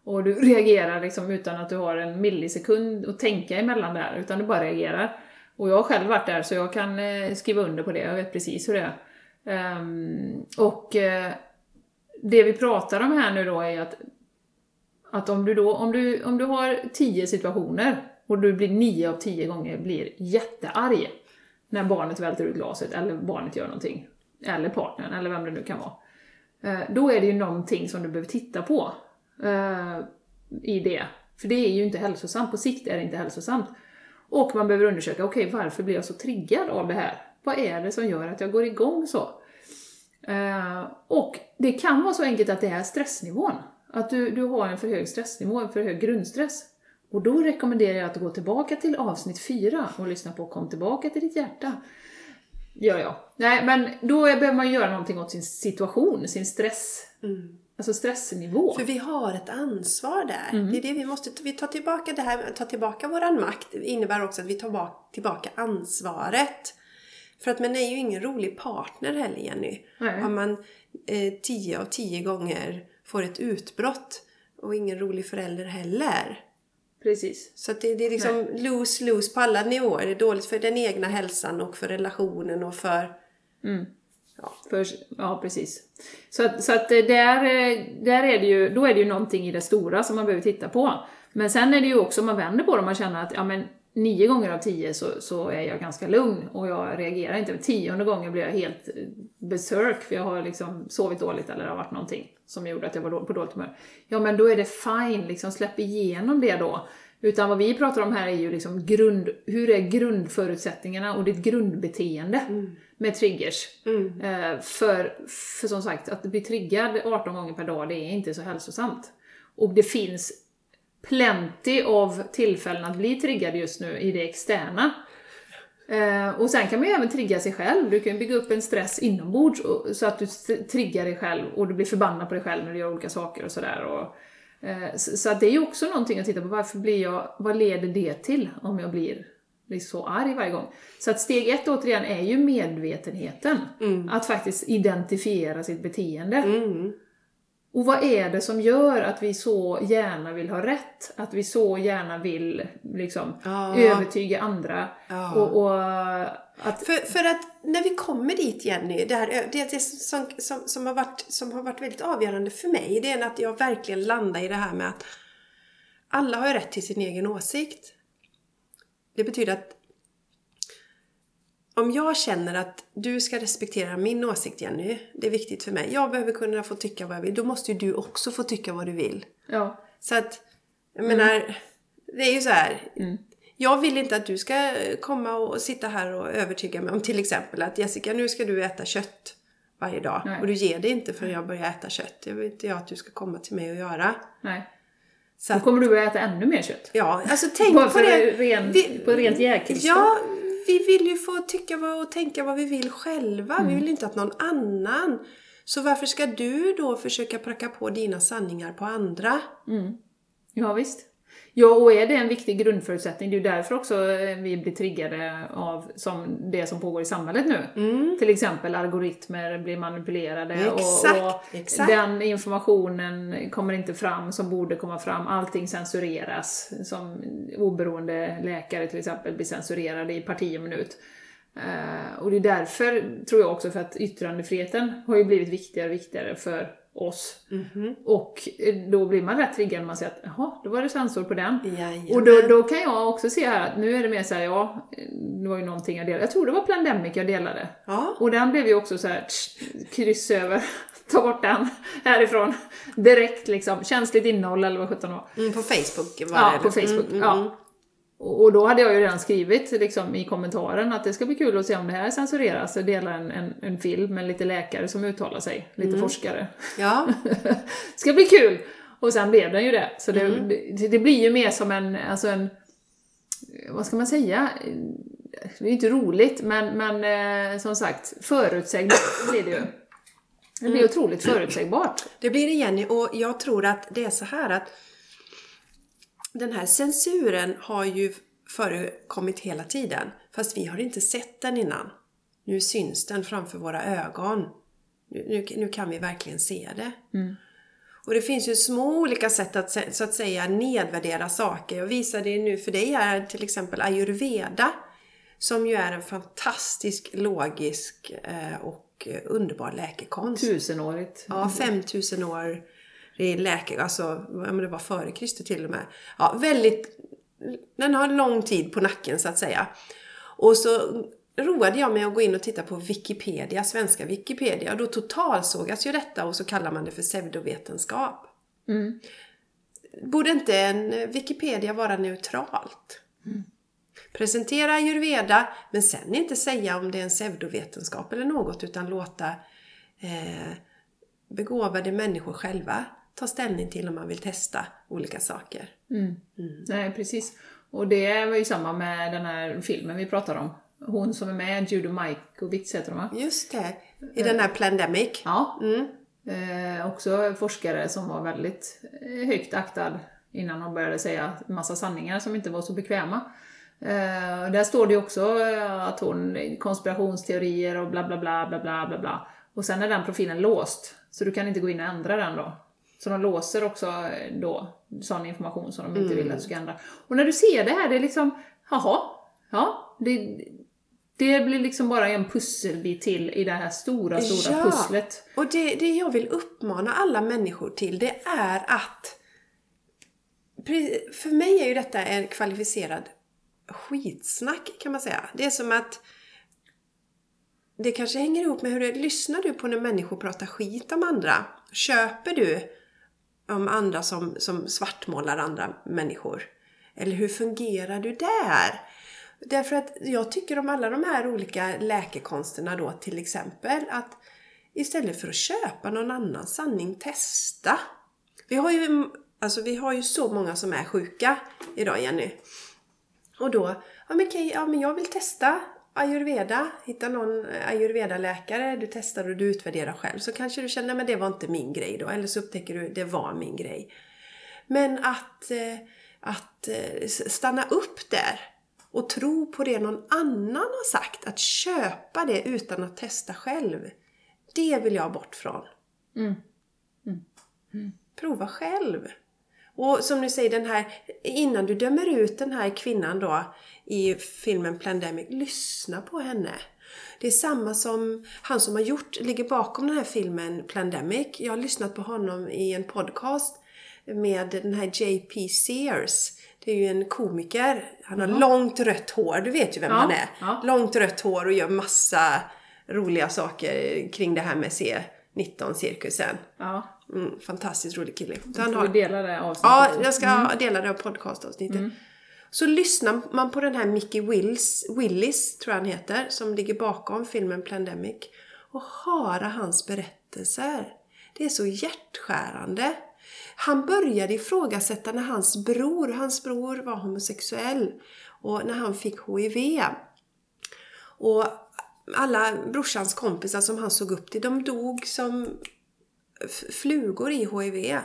Och du reagerar liksom utan att du har en millisekund att tänka emellan där, utan du bara reagerar. Och jag har själv varit där så jag kan eh, skriva under på det, jag vet precis hur det är. Um, och uh, det vi pratar om här nu då är att, att om, du då, om, du, om du har tio situationer och du blir nio av tio gånger blir jättearg när barnet välter ut glaset eller barnet gör någonting, eller partnern eller vem det nu kan vara. Eh, då är det ju någonting som du behöver titta på eh, i det. För det är ju inte hälsosamt, på sikt är det inte hälsosamt. Och man behöver undersöka, okej okay, varför blir jag så triggad av det här? Vad är det som gör att jag går igång så? Eh, och det kan vara så enkelt att det är stressnivån. Att du, du har en för hög stressnivå, en för hög grundstress. Och då rekommenderar jag att du går tillbaka till avsnitt 4 och lyssna på Kom tillbaka till ditt hjärta. Ja, ja. Nej, men då behöver man göra någonting åt sin situation, sin stress. Mm. Alltså stressnivå. För vi har ett ansvar där. Mm. Det är det vi måste, vi tar tillbaka det här, ta tillbaka våran makt. Det innebär också att vi tar tillbaka ansvaret. För att man är ju ingen rolig partner heller Jenny. Nej. Om man eh, tio av tio gånger får ett utbrott och ingen rolig förälder heller. Precis. Så det, det, är liksom lose-lose på alla nivåer. Det är dåligt för den egna hälsan och för relationen och för... Mm. Ja. För, ja, precis. Så att, så att där, där är det ju, då är det ju någonting i det stora som man behöver titta på. Men sen är det ju också, om man vänder på det man känner att ja, men nio gånger av tio så, så är jag ganska lugn och jag reagerar inte. Tionde gången blir jag helt besök för jag har liksom sovit dåligt eller det har varit någonting som gjorde att jag var på dåligt humör. Ja men då är det fine, liksom släpp igenom det då. Utan vad vi pratar om här är ju liksom grund, hur är grundförutsättningarna och ditt grundbeteende mm. med triggers. Mm. Eh, för, för som sagt, att bli triggad 18 gånger per dag, det är inte så hälsosamt. Och det finns plenty av tillfällen att bli triggad just nu i det externa. Eh, och sen kan man ju även trigga sig själv. Du kan bygga upp en stress inombords så att du triggar dig själv och du blir förbannad på dig själv när du gör olika saker och sådär. Eh, så att det är ju också någonting att titta på. Varför blir jag, vad leder det till om jag blir, blir så arg varje gång? Så att steg ett återigen är ju medvetenheten. Mm. Att faktiskt identifiera sitt beteende. Mm. Och vad är det som gör att vi så gärna vill ha rätt? Att vi så gärna vill liksom, ja. övertyga andra? Ja. Och, och, att... För, för att när vi kommer dit Jenny, det, här, det, det som, som, som, har varit, som har varit väldigt avgörande för mig, det är att jag verkligen landar i det här med att alla har rätt till sin egen åsikt. Det betyder att om jag känner att du ska respektera min åsikt Jenny, det är viktigt för mig. Jag behöver kunna få tycka vad jag vill. Då måste ju du också få tycka vad du vill. Ja. Så att, jag mm. menar, det är ju så här. Mm. Jag vill inte att du ska komma och sitta här och övertyga mig om till exempel att Jessica, nu ska du äta kött varje dag. Nej. Och du ger det inte förrän jag börjar äta kött. Det vill inte jag att du ska komma till mig och göra. Nej. Så Då kommer du att äta ännu mer kött. Ja, alltså tänk på, det. Ren, på rent jägtillstånd. Ja, vi vill ju få tycka och tänka vad vi vill själva. Mm. Vi vill inte att någon annan. Så varför ska du då försöka pracka på dina sanningar på andra? Mm. Ja, visst. Ja, och är det en viktig grundförutsättning, det är ju därför också eh, vi blir triggade av som det som pågår i samhället nu. Mm. Till exempel algoritmer blir manipulerade exakt, och, och exakt. den informationen kommer inte fram som borde komma fram. Allting censureras. Som oberoende läkare till exempel blir censurerade i parti och minut. Uh, och det är därför, tror jag också, för att yttrandefriheten har ju blivit viktigare och viktigare för oss. Mm -hmm. Och eh, då blir man rätt triggad när man ser att jaha, då var det sensor på den. Jajamän. Och då, då kan jag också se här att nu är det mer såhär, ja, det var ju någonting jag delade. Jag tror det var Plandemic jag delade. Ja. Och den blev ju också så här kryss över, ta bort den härifrån. Direkt liksom, känsligt innehåll eller vad sjutton var. Mm, på Facebook var det? Ja, på Facebook. Mm, mm, ja. Och då hade jag ju redan skrivit liksom, i kommentaren att det ska bli kul att se om det här censureras och dela en, en, en film med lite läkare som uttalar sig, lite mm. forskare. Ja. ska bli kul! Och sen blev den ju det. Så det, mm. det, det, blir ju mer som en, alltså en, vad ska man säga? Det är ju inte roligt, men, men eh, som sagt, förutsägbart blir det ju. Det blir otroligt förutsägbart. Det blir det Jenny och jag tror att det är så här att den här censuren har ju förekommit hela tiden. Fast vi har inte sett den innan. Nu syns den framför våra ögon. Nu, nu, nu kan vi verkligen se det. Och det finns ju små olika sätt att så- att säga nedvärdera saker. Jag visade det nu för dig här till exempel ayurveda. Som ju är en fantastisk, logisk eh, och eh, underbar läkekonst. Tusenårigt. Ja, 5000 år i läke, alltså ja, men det var före Kristus till och med. Ja, väldigt, den har lång tid på nacken så att säga. Och så roade jag mig att gå in och titta på Wikipedia, svenska Wikipedia. Och då totalsågas ju detta och så kallar man det för pseudovetenskap. Mm. Borde inte en Wikipedia vara neutralt? Presentera ayurveda, men sen inte säga om det är en pseudovetenskap eller något, utan låta eh, begåvade människor själva ta ställning till om man vill testa olika saker. Nej, precis. Och det var ju samma med den här filmen vi pratade om. Hon som är med, Judo Majkovic heter hon va? Just det, i den här Plandemic. Ja. Mm. Eh, också forskare som var väldigt eh, högt aktad innan hon började säga massa sanningar som inte var så bekväma. Eh, där står det också eh, att hon, konspirationsteorier och bla bla bla bla bla bla bla. Och sen är den profilen låst, så du kan inte gå in och ändra den då. Så de låser också eh, då sån information som de inte vill att du ska ändra. Och när du ser det här, det är liksom, jaha, ja, det, det blir liksom bara en pusselbit till i det här stora, stora Ja. pusslet. Och det, det jag vill uppmana alla människor till, det är att... För mig är ju detta en kvalificerad skitsnack kan man säga. Det är som att det kanske hänger ihop med hur det, lyssnar du på när människor pratar skit om andra? Köper du om andra som, som svartmålar andra människor? Eller hur fungerar du där? Därför att jag tycker om alla de här olika läkekonsterna då till exempel att istället för att köpa någon annan sanning, testa. Vi har ju, alltså vi har ju så många som är sjuka idag Jenny. Och då, ja men, okej, ja men jag vill testa ayurveda, hitta någon ayurveda-läkare, du testar och du utvärderar själv. Så kanske du känner, men det var inte min grej då. Eller så upptäcker du, det var min grej. Men att, eh, att eh, stanna upp där och tro på det någon annan har sagt, att köpa det utan att testa själv. Det vill jag bort från. Prova själv. Och som du säger, den här, innan du dömer ut den här kvinnan då i filmen Plandemic, lyssna på henne. Det är samma som han som har gjort, ligger bakom den här filmen Plandemic. Jag har lyssnat på honom i en podcast med den här JP Sears. Det är ju en komiker. Han har långt rött hår, du vet ju vem Ja, han är. ja. Långt rött hår och gör massa roliga saker kring det här med C19-cirkusen. Ja, Mm, fantastiskt rolig kille. Så han har, dela det avsnittet. ja, jag ska dela det av podcastavsnittet. Så lyssnar man på den här Mickey Wills, Willis, tror jag han heter, som ligger bakom filmen Plandemic och höra hans berättelser. Det är så hjärtskärande. Han började ifrågasätta när hans bror, hans bror var homosexuell och när han fick HIV. Och alla brorsans kompisar som han såg upp till, de dog som flugor i HIV.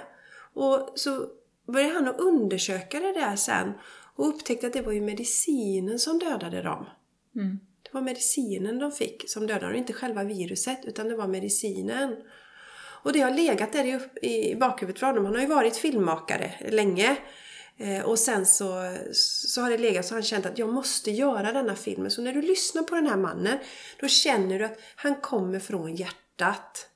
Och så började han att undersöka det där sen och upptäckte att det var ju medicinen som dödade dem. Det var medicinen de fick som dödade dem, inte själva viruset utan det var medicinen. Och det har legat där i bakhuvudet för honom. Han har ju varit filmmakare länge. Eh, och sen så, så har det legat så han känt att jag måste göra denna filmen. Så när du lyssnar på den här mannen, då känner du att han kommer från hjärtat.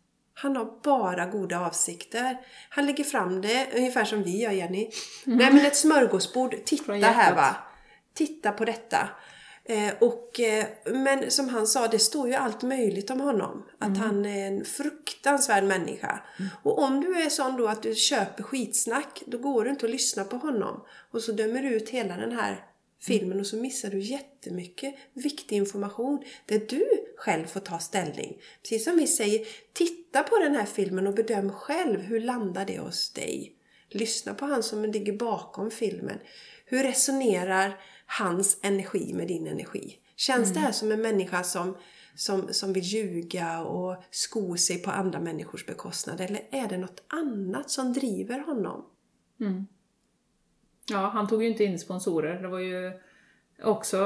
Han har bara goda avsikter. Han lägger fram det ungefär som vi gör Jenny. Nej men ett smörgåsbord. Titta här va. Titta på detta. Eh, och, eh, men som han sa, det står ju allt möjligt om honom. Att han är en fruktansvärd människa. Och om du är sån då att du köper skitsnack, då går det inte att lyssna på honom. Och så dömer du ut hela den här filmen och så missar du jättemycket viktig information där du själv får ta ställning. Precis som vi säger, titta på den här filmen och bedöm själv hur landar det hos dig. Lyssna på han som ligger bakom filmen. Hur resonerar hans energi med din energi? Känns det här som en människa som, som, som vill ljuga och sko sig på andra människors bekostnad? Eller är det något annat som driver honom? Ja, han tog ju inte in sponsorer. Det var ju också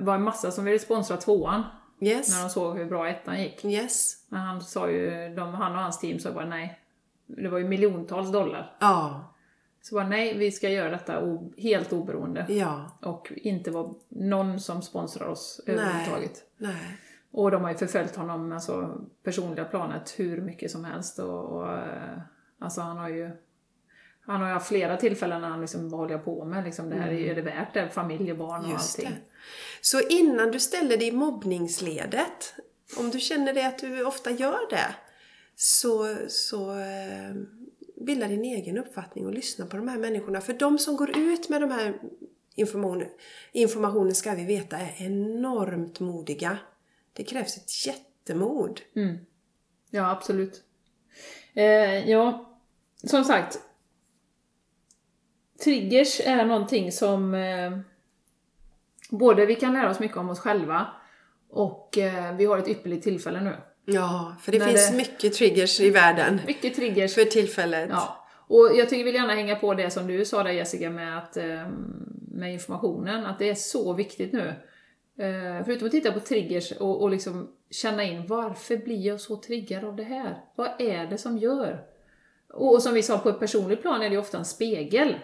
var en massa som ville sponsra tvåan Yes. när de såg hur bra ettan gick. Yes. Men han sa ju, de, han och hans team sa bara nej. Det var ju miljontals dollar. Ja. Så bara nej, vi ska göra detta helt oberoende. Ja. Och inte vara någon som sponsrar oss överhuvudtaget. Nej. Och de har ju förföljt honom, alltså personliga planet, hur mycket som helst. Och, och, eh, alltså han har ju han har ju haft flera tillfällen när han liksom, vad håller jag på med? Liksom, det här är, är det värt det? Familj och barn och Just allting. det. Så innan du ställer dig i mobbningsledet, om du känner det att du ofta gör det, så, så eh, bilda din egen uppfattning och lyssna på de här människorna. För de som går ut med de här informationen, informationen ska vi veta är enormt modiga. Det krävs ett jättemod. Mm. Ja, absolut. Eh, ja, som sagt. Triggers är någonting som eh, både vi kan lära oss mycket om oss själva och eh, vi har ett ypperligt tillfälle nu. Ja, för det När finns det- mycket triggers i världen Mycket triggers. för tillfället. Ja. Och jag tycker vill gärna hänga på det som du sa där Jessica med, att, eh, med informationen, att det är så viktigt nu. Eh, Förutom att titta på triggers och, och liksom känna in varför blir jag så triggad av det här? Vad är det som gör? Och som vi sa, på ett personligt plan är det ofta en spegel.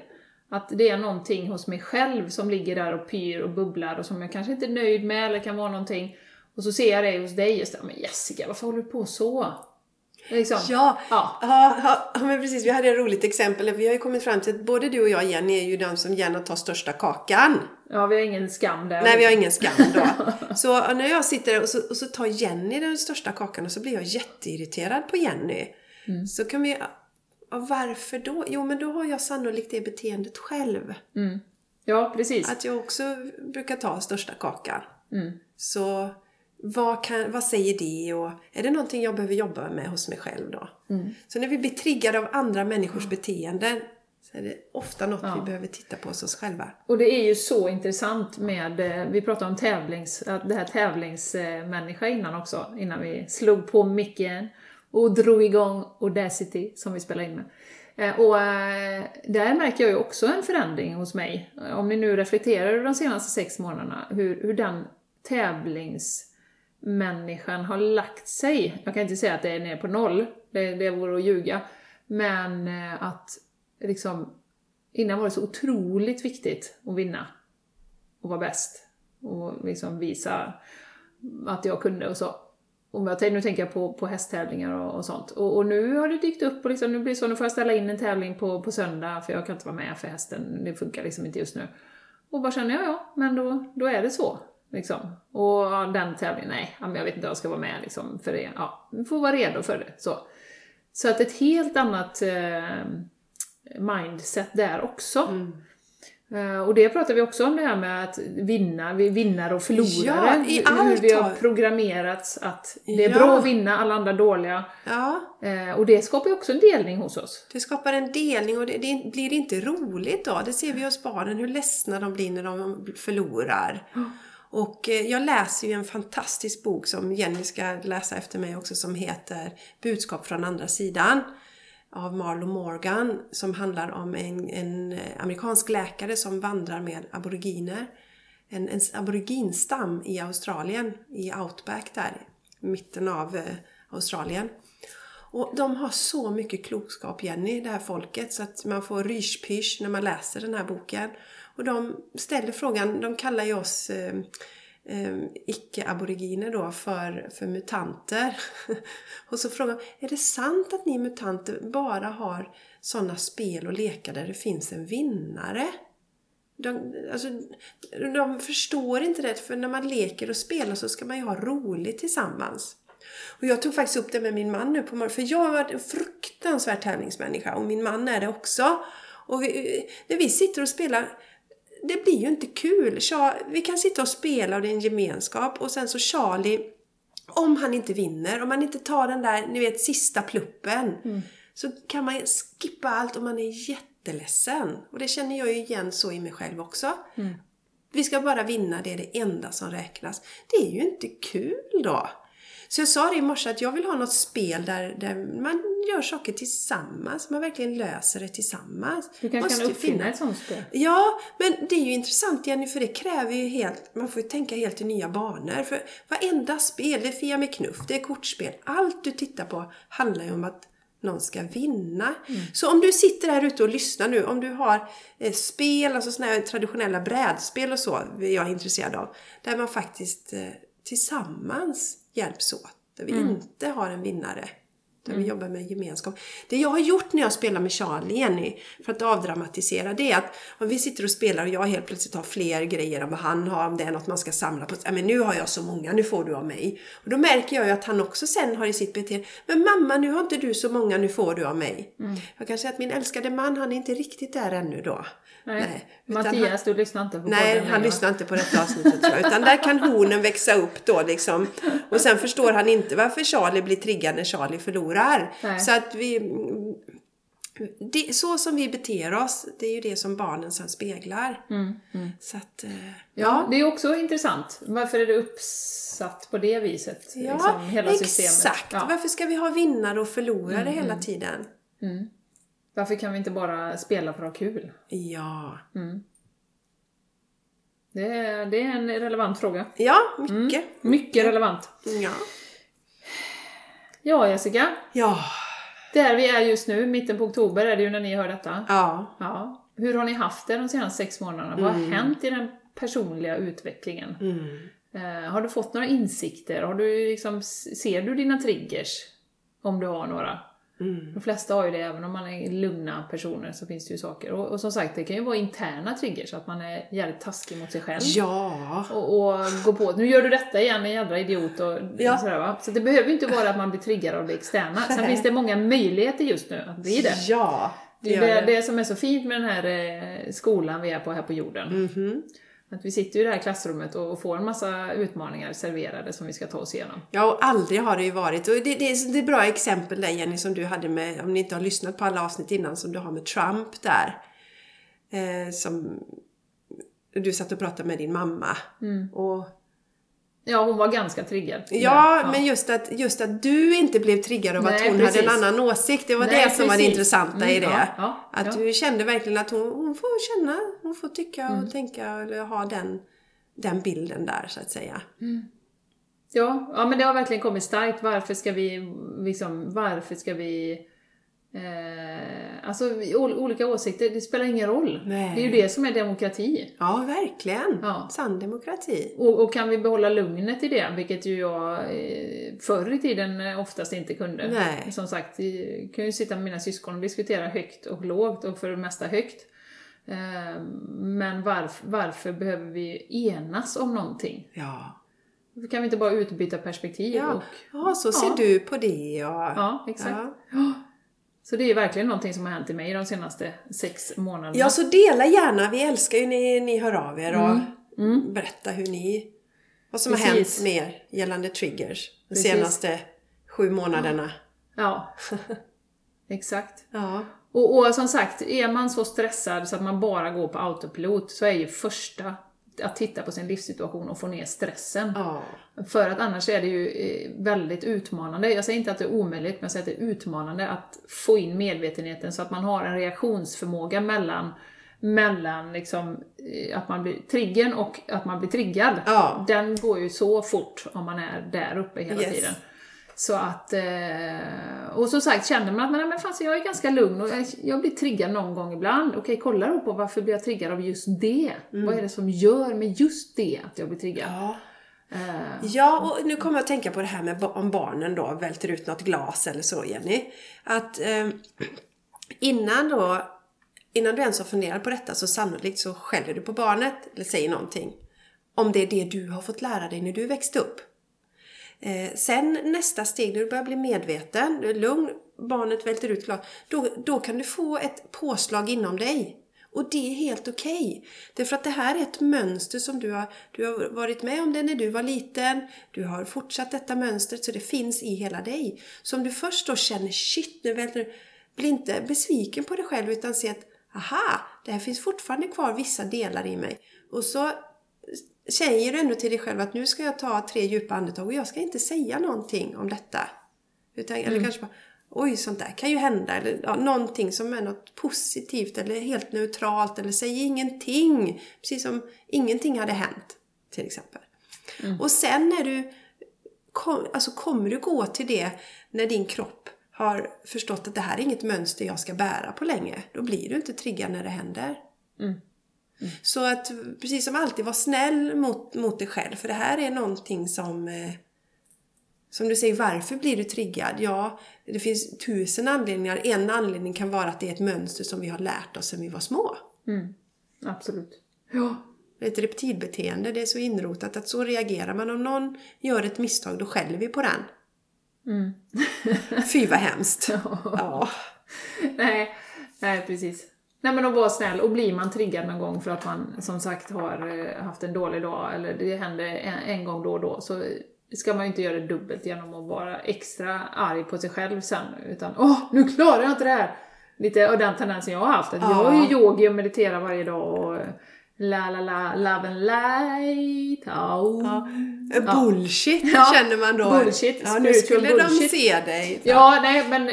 Att det är någonting hos mig själv som ligger där och pyr och bubblar och som jag kanske inte är nöjd med eller kan vara någonting. Och så ser jag det hos dig och så men Jessica, varför håller du på så? Liksom. Ja, Ja. ja. Ja, men precis. Vi hade ett roligt exempel. Vi har ju kommit fram till att både du och jag, Jenny, är ju de som gärna tar största kakan. Ja, vi har ingen skam där. Nej, vi har ingen skam då. Så när jag sitter där och så, och så tar Jenny den största kakan och så blir jag jätteirriterad på Jenny. Så kan vi... Ja, varför då? Jo, men då har jag sannolikt det beteendet själv. Ja, precis. Att jag också brukar ta största kakan. Mm. Så vad, kan, vad säger det och är det någonting jag behöver jobba med hos mig själv då? Mm. Så när vi blir triggade av andra människors beteenden så är det ofta något vi behöver titta på hos oss själva. Och det är ju så intressant med, eh, vi pratade om tävlings, det här tävlingsmänniska innan också, innan vi slog på micken och drog igång Audacity som vi spelar in med. Eh, och eh, där märker jag ju också en förändring hos mig. Om ni nu reflekterar över de senaste sex månaderna, hur, hur den tävlingsmänniskan har lagt sig. Jag kan inte säga att det är ner på noll, det, det vore att ljuga. Men eh, att liksom Innan var det så otroligt viktigt att vinna och vara bäst och liksom visa att jag kunde och så. Och jag, nu tänker jag på, på hästtävlingar och, och sånt. Och, och nu har det dykt upp och liksom, nu blir det så, nu får jag ställa in en tävling på, på söndag för jag kan inte vara med för hästen, det funkar liksom inte just nu. Och bara känner jag, ja, men då, då är det så. Liksom. Och den tävlingen, nej, jag vet inte om jag ska vara med liksom, för det. Ja, vi får vara redo för det. Så, så att ett helt annat eh, mindset där också. Mm. Och det pratar vi också om det här med att vinna, vi vinnare och förlorare. Ja, i hur hur allt vi har har- programmerats att det är Ja. bra att vinna, alla andra dåliga. Ja, Eh, Och det skapar ju också en delning hos oss. det skapar en delning och det, det blir inte roligt då. Det ser vi hos barnen, hur ledsna de blir när de förlorar. Och eh, jag läser ju en fantastisk bok som Jenny ska läsa efter mig också som heter Budskap från andra sidan av Marlo Morgan som handlar om en, en eh, amerikansk läkare som vandrar med aboriginer. En, en aboriginstam i Australien, i outback där, i mitten av eh, Australien. Och de har så mycket klokskap, Jenny, det här folket, så att man får ryschpysch när man läser den här boken. Och de ställer frågan, de kallar ju oss eh, eh, icke-aboriginer då för, för mutanter. och så frågar de, är det sant att ni mutanter bara har sådana spel och lekar där det finns en vinnare? De, alltså, de förstår inte det, för när man leker och spelar så ska man ju ha roligt tillsammans. Och jag tog faktiskt upp det med min man nu på morgonen, för jag har varit en fruktansvärd tävlingsmänniska och min man är det också. Och vi, när vi sitter och spelar, det blir ju inte kul. Vi kan sitta och spela och det är en gemenskap och sen så Charlie, om han inte vinner, om han inte tar den där, ni vet, sista pluppen, så kan man skippa allt och man är jätteledsen. Och det känner jag ju igen så i mig själv också. Vi ska bara vinna, det är det enda som räknas. Det är ju inte kul då. Så jag sa det i morse att jag vill ha något spel där, där man gör saker tillsammans. Man verkligen löser det tillsammans. Du kanske Måste kan uppfinna finnas. ett sånt spel? Ja, men det är ju intressant Jenny, för det kräver ju helt, man får ju tänka helt i nya banor. För varenda spel, det är Fia med knuff, det är kortspel, allt du tittar på handlar ju om att någon ska vinna. Så om du sitter här ute och lyssnar nu, om du har eh, spel, alltså sådana här traditionella brädspel och så, är jag intresserad av, där man faktiskt eh, tillsammans hjälps åt, där vi inte har en vinnare. Där vi jobbar med gemenskap. Det jag har gjort när jag spelar med Charlie, Jenny, för att avdramatisera, det är att om vi sitter och spelar och jag helt plötsligt har fler grejer än vad han har, om det är något man ska samla på. Men nu har jag så många, nu får du av mig. Och då märker jag ju att han också sen har i sitt beteende, men mamma, nu har inte du så många, nu får du av mig. Jag kan säga att min älskade man, han är inte riktigt där ännu då. Nej. Mattias, du lyssnar inte på Nej, han längre, lyssnar inte på detta avsnittet tror jag. Utan där kan honen växa upp då liksom. Och sen förstår han inte varför Charlie blir triggad när Charlie förlorar. Nej. Så att vi... Det, så som vi beter oss, det är ju det som barnen sen speglar. Så att... eh, Ja, det är också intressant. Varför är det uppsatt på det viset? Ja, liksom, hela exakt. systemet. Ja. Mm, Varför ska vi ha vinnare och förlorare hela tiden? Varför kan vi inte bara spela för att ha kul? Ja. Det är, det är en relevant fråga. Ja, mycket. Mycket relevant. Ja. Ja, Jessica. Ja. Där vi är just nu, mitten på oktober är det ju när ni hör detta. Ja. Ja. Hur har ni haft det de senaste sex månaderna? Vad har hänt i den personliga utvecklingen? Eh, har du fått några insikter? Har du liksom, ser du dina triggers? Om du har några. De flesta har ju det, även om man är lugna personer så finns det ju saker. Och, och som sagt, det kan ju vara interna triggers, att man är jävligt taskig mot sig själv. Ja. Och, och gå på nu gör du detta igen, en jävla idiot och Ja. sådär va. Så det behöver ju inte vara att man blir triggad av det externa. Sen finns det många möjligheter just nu att bli det. Ja. Det är det, det som är så fint med den här eh, skolan vi är på här på jorden. Mhm. Att vi sitter ju i det här klassrummet och får en massa utmaningar serverade som vi ska ta oss igenom. Ja, och aldrig har det ju varit. Och det, det, är- det är bra exempel där Jenny som du hade med, om ni inte har lyssnat på alla avsnitt innan, som du har med Trump där. Eh, som du satt och pratade med din mamma. Och, Ja, hon var ganska triggad. ja, men just att, just att du inte blev triggad av att Nej, hon precis. hade en annan åsikt. Det var Nej, det som var det precis. intressanta i Mm, det. ja, ja, att ja. du kände verkligen att hon, hon får känna, hon får tycka Mm. och tänka eller ha den, den bilden där så att säga. Ja, ja, men det har verkligen kommit starkt. Varför ska vi, liksom, varför ska vi... Eh, alltså, ol- olika åsikter, det spelar ingen roll. Nej. Det är ju det som är demokrati. Ja, verkligen. Ja. Sann demokrati. Och, och kan vi behålla lugnet i det, vilket ju jag eh, förr i tiden eh, oftast inte kunde. Nej. Som sagt, jag kan ju sitta med mina syskon och diskutera högt och lågt och för det mesta högt. Eh, Men varf, varför behöver vi enas om någonting? Ja. Kan vi inte bara utbyta perspektiv? Ja, Och, ja så ser Ja. du på det. Och, ja exakt. Ja. Så det är verkligen någonting som har hänt i mig de senaste sex månaderna. ja, så dela gärna. Vi älskar ju när ni hör av er och Mm. berätta hur ni, vad som har Precis. hänt med er gällande triggers de Precis. senaste sju månaderna. Ja. Exakt. Ja. Och, och som sagt, är man så stressad så att man bara går på autopilot så är ju första att titta på sin livssituation och få ner stressen. Ja. För att annars är det ju eh, väldigt utmanande. Jag säger inte att det är omöjligt, men jag säger att det är utmanande att få in medvetenheten så att man har en reaktionsförmåga mellan mellan liksom, eh, att man blir triggern och att man blir triggad. Ja. Den går ju så fort om man är där uppe hela Yes. tiden. Så att, eh, och som sagt, känner man att men, men fan, jag är ganska lugn och jag, jag blir triggad någon gång ibland. Okej, kolla då på varför blir jag triggad av just det? Vad är det som gör med just det att jag blir triggad? Ja. Eh, Ja, och nu kommer jag att tänka på det här med om barnen då välter ut något glas eller så, Jenny. Att eh, innan då, innan du ens har funderat på detta så sannolikt så skäller du på barnet eller säger någonting. Om det är det du har fått lära dig när du växte upp. Eh, sen nästa steg, när du börjar bli medveten, du är lugn, barnet välter ut klart, då, då kan du få ett påslag inom dig. Och det är helt okej. Därför att det här är ett mönster som du har, du har varit med om det när du var liten. Du har fortsatt detta mönstret så det finns i hela dig. Så om du först då känner shit, nu välter du, bli inte besviken på dig själv utan se att aha, det här finns fortfarande kvar vissa delar i mig. Och så säger du ändå till dig själv att nu ska jag ta tre djupa andetag och jag ska inte säga någonting om detta. Utan, Eller kanske bara, oj sånt där kan ju hända. Eller ja, någonting som är något positivt eller helt neutralt. Eller säg ingenting. Precis som ingenting hade hänt. Till exempel. Och sen när du kom, alltså kommer du gå till det när din kropp har förstått att det här är inget mönster jag ska bära på länge. Då blir du inte triggad när det händer. Så att precis som alltid vara snäll mot, mot dig själv. För det här är någonting som eh, som du säger, varför blir du triggad? Ja, det finns tusen anledningar. En anledning kan vara att det är ett mönster som vi har lärt oss sedan vi var små. Absolut. Ja. Ett reptilbeteende, det är så inrotat att så reagerar man. Om någon gör ett misstag, då skäller vi på den. Fy vad hemskt. Ja. Nej, nej precis. Nej men att vara snäll och blir man triggad någon gång för att man som sagt har eh, haft en dålig dag eller det händer en, gång då och då så ska man ju inte göra det dubbelt genom att vara extra arg på sig själv sen utan åh, nu klarar jag inte det här! Lite av den tendensen jag har haft. Att Jag är ju yogi och mediterar varje dag och eh, la la la, love and light, oh. Ja. Bullshit Ja, känner man då. bullshit, Ja, nu skulle de bullshit. se dig. Ja, nej, men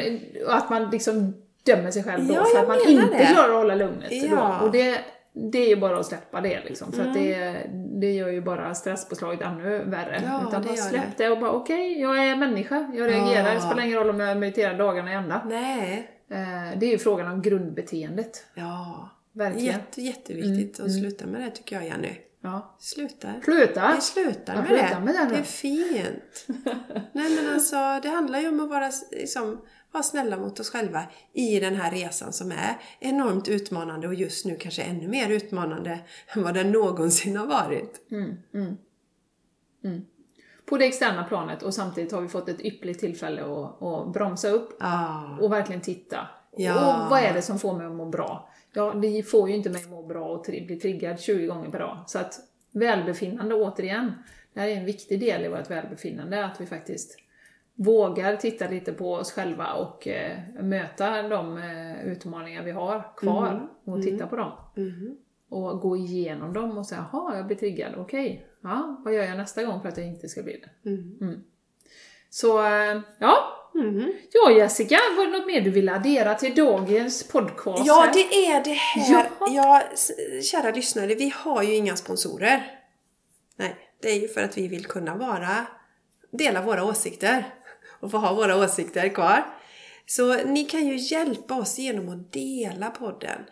att man liksom dömer sig själv då Ja, för att man inte det. klarar att hålla lugnet. Ja. Mm. Då. Och det, det är ju bara att släppa det liksom, för att det, det gör ju bara stresspåslaget ännu värre. Ja, Utan det bara släpp det och bara okej, jag är människa, jag reagerar, det Ja. spelar ingen roll om jag mediterar dagarna i ända. Nej. Eh, Det är ju frågan om grundbeteendet. Ja. Verkligen. Jätte, jätteviktigt att sluta med det tycker jag Jenny. Ja. Sluta. Sluta! Vi slutar Ja, med det. med det det är fint. Nej men alltså, det handlar ju om att vara, liksom, vara snälla mot oss själva i den här resan som är enormt utmanande och just nu kanske ännu mer utmanande än vad den någonsin har varit. På det externa planet och samtidigt har vi fått ett ypperligt tillfälle att, att bromsa upp Ja. och verkligen titta. Ja. Och vad är det som får mig att må bra? Ja, det får ju inte mig att må bra och bli triggad 20 gånger per dag. Så att välbefinnande återigen, det här är en viktig del i vårt välbefinnande, att vi faktiskt vågar titta lite på oss själva och eh, möta de eh, utmaningar vi har kvar och titta på dem. Och gå igenom dem och säga, jaha, jag blir triggad, okej. Ja, vad gör jag nästa gång för att jag inte ska bli det? Mm. Så, eh, ja. Ja, Jessica, var det något mer du ville addera till dagens podcast? Ja, här? det är det här. Ja. Ja, kära lyssnare, vi har ju inga sponsorer. Nej, det är ju för att vi vill kunna vara, dela våra åsikter och få ha våra åsikter kvar. Så ni kan ju hjälpa oss genom att dela podden.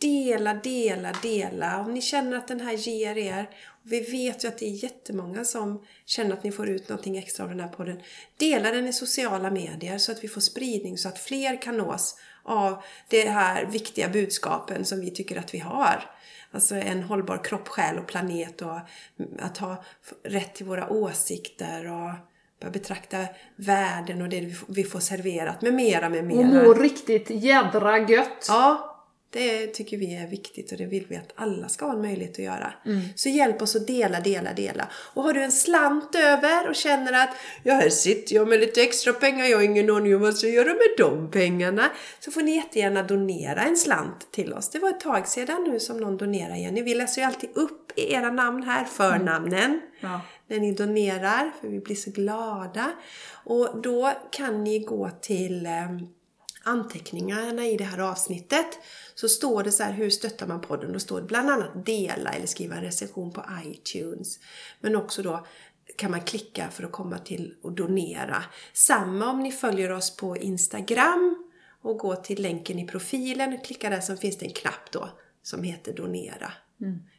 Dela, dela, dela. Om ni känner att den här ger er. Och vi vet ju att det är jättemånga som känner att ni får ut någonting extra av den här podden. Dela den i sociala medier så att vi får spridning så att fler kan nås av de här viktiga budskapen som vi tycker att vi har. Alltså en hållbar kropp, själ och planet och att ha rätt till våra åsikter och börja betrakta världen och det vi får- serverat med mera, med Och mera. må riktigt jädra gött. Ja, det tycker vi är viktigt och det vill vi att alla ska ha en möjlighet att göra. Mm. Så hjälp oss att dela, dela, dela. Och har du en slant över och känner att ja, här sitter jag med lite extra pengar, jag har ingen aning om vad jag ska göra med de pengarna. Så får ni jättegärna donera en slant till oss. Det var ett tag sedan nu som någon donerade Jenny. Vi läser ju alltid upp era namn här, förnamnen Mm. Ja. När ni donerar, för vi blir så glada. Och då kan ni gå till eh, anteckningarna i det här avsnittet. Så står det så här, hur stöttar man podden? Då står det bland annat dela eller skriva en recension på iTunes. Men också då kan man klicka för att komma till och donera. Samma om ni följer oss på Instagram och går till länken i profilen och klickar där så finns det en knapp då som heter donera.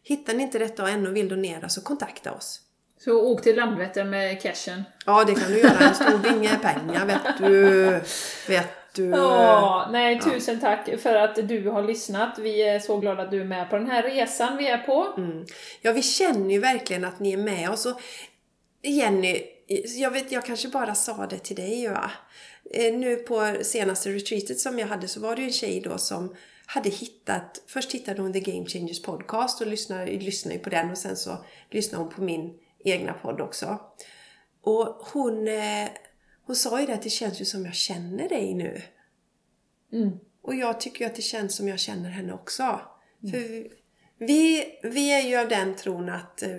Hittar ni inte detta och ännu vill donera så kontakta oss. Så åk till Landvetter med cashen. Ja, det kan du göra. En stor binge pengar, vet du. Vet du. Ja, nej, tusen tack för att du har lyssnat. Vi är så glada att du är med på den här resan vi är på. Mm. Ja, vi känner ju verkligen att ni är med oss. Och Jenny, jag vet, jag kanske bara sa det till dig va? Eh, Nu på senaste retreatet som jag hade så var det ju en tjej då som hade hittat, först hittade hon The Game Changers podcast och lyssnade, lyssnade på den och sen så lyssnade hon på min egna podd också. Och hon, eh, hon sa ju det att det känns ju som jag känner dig nu. Och jag tycker ju att det känns som jag känner henne också. För vi, vi är ju av den tron att, eh,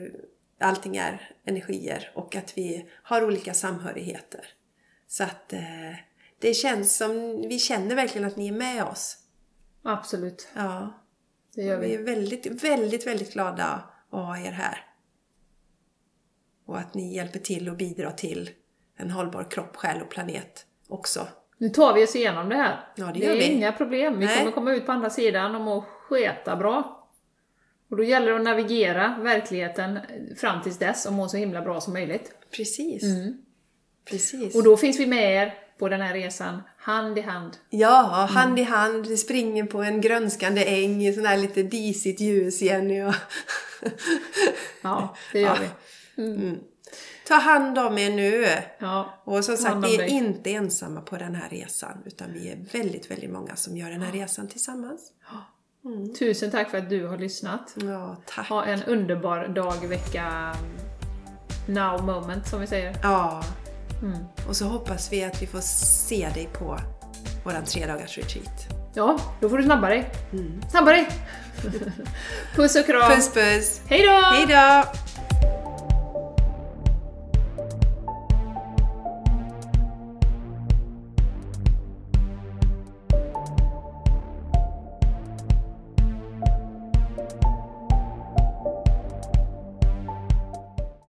allting är energier och att vi har olika samhörigheter. Så att eh, det känns som, vi känner verkligen att ni är med oss. Absolut, Ja. det gör Vi vi. är väldigt, väldigt, väldigt glada att ha er här. Och att ni hjälper till och bidrar till en hållbar kropp, själ och planet också. Nu tar vi oss igenom det här. Ja, det det gör är vi. inga problem. Vi Nej. kommer komma ut på andra sidan och må sketa bra. Och då gäller det att navigera verkligheten fram tills dess och må så himla bra som möjligt. Precis. Precis. Och då finns vi med er på den här resan, hand i hand. Ja, hand i hand. Vi springer på en grönskande äng i sån här lite disigt ljus, Jenny. Och Ja, det gör Ja. vi. Ta hand om er nu. Ja, Och som sagt, vi är dig. inte ensamma på den här resan. Utan vi är väldigt, väldigt många som gör den här resan tillsammans. tusen tack för att du har lyssnat. Ja, tack. Ha en underbar dag, vecka, now moment som vi säger. Ja. Mm. Och så hoppas vi att vi får se dig på våran tre dagars retreat. Ja, då får du snabba dig. Snabba dig! Puss och kram! Puss puss! Hej då! Hej då!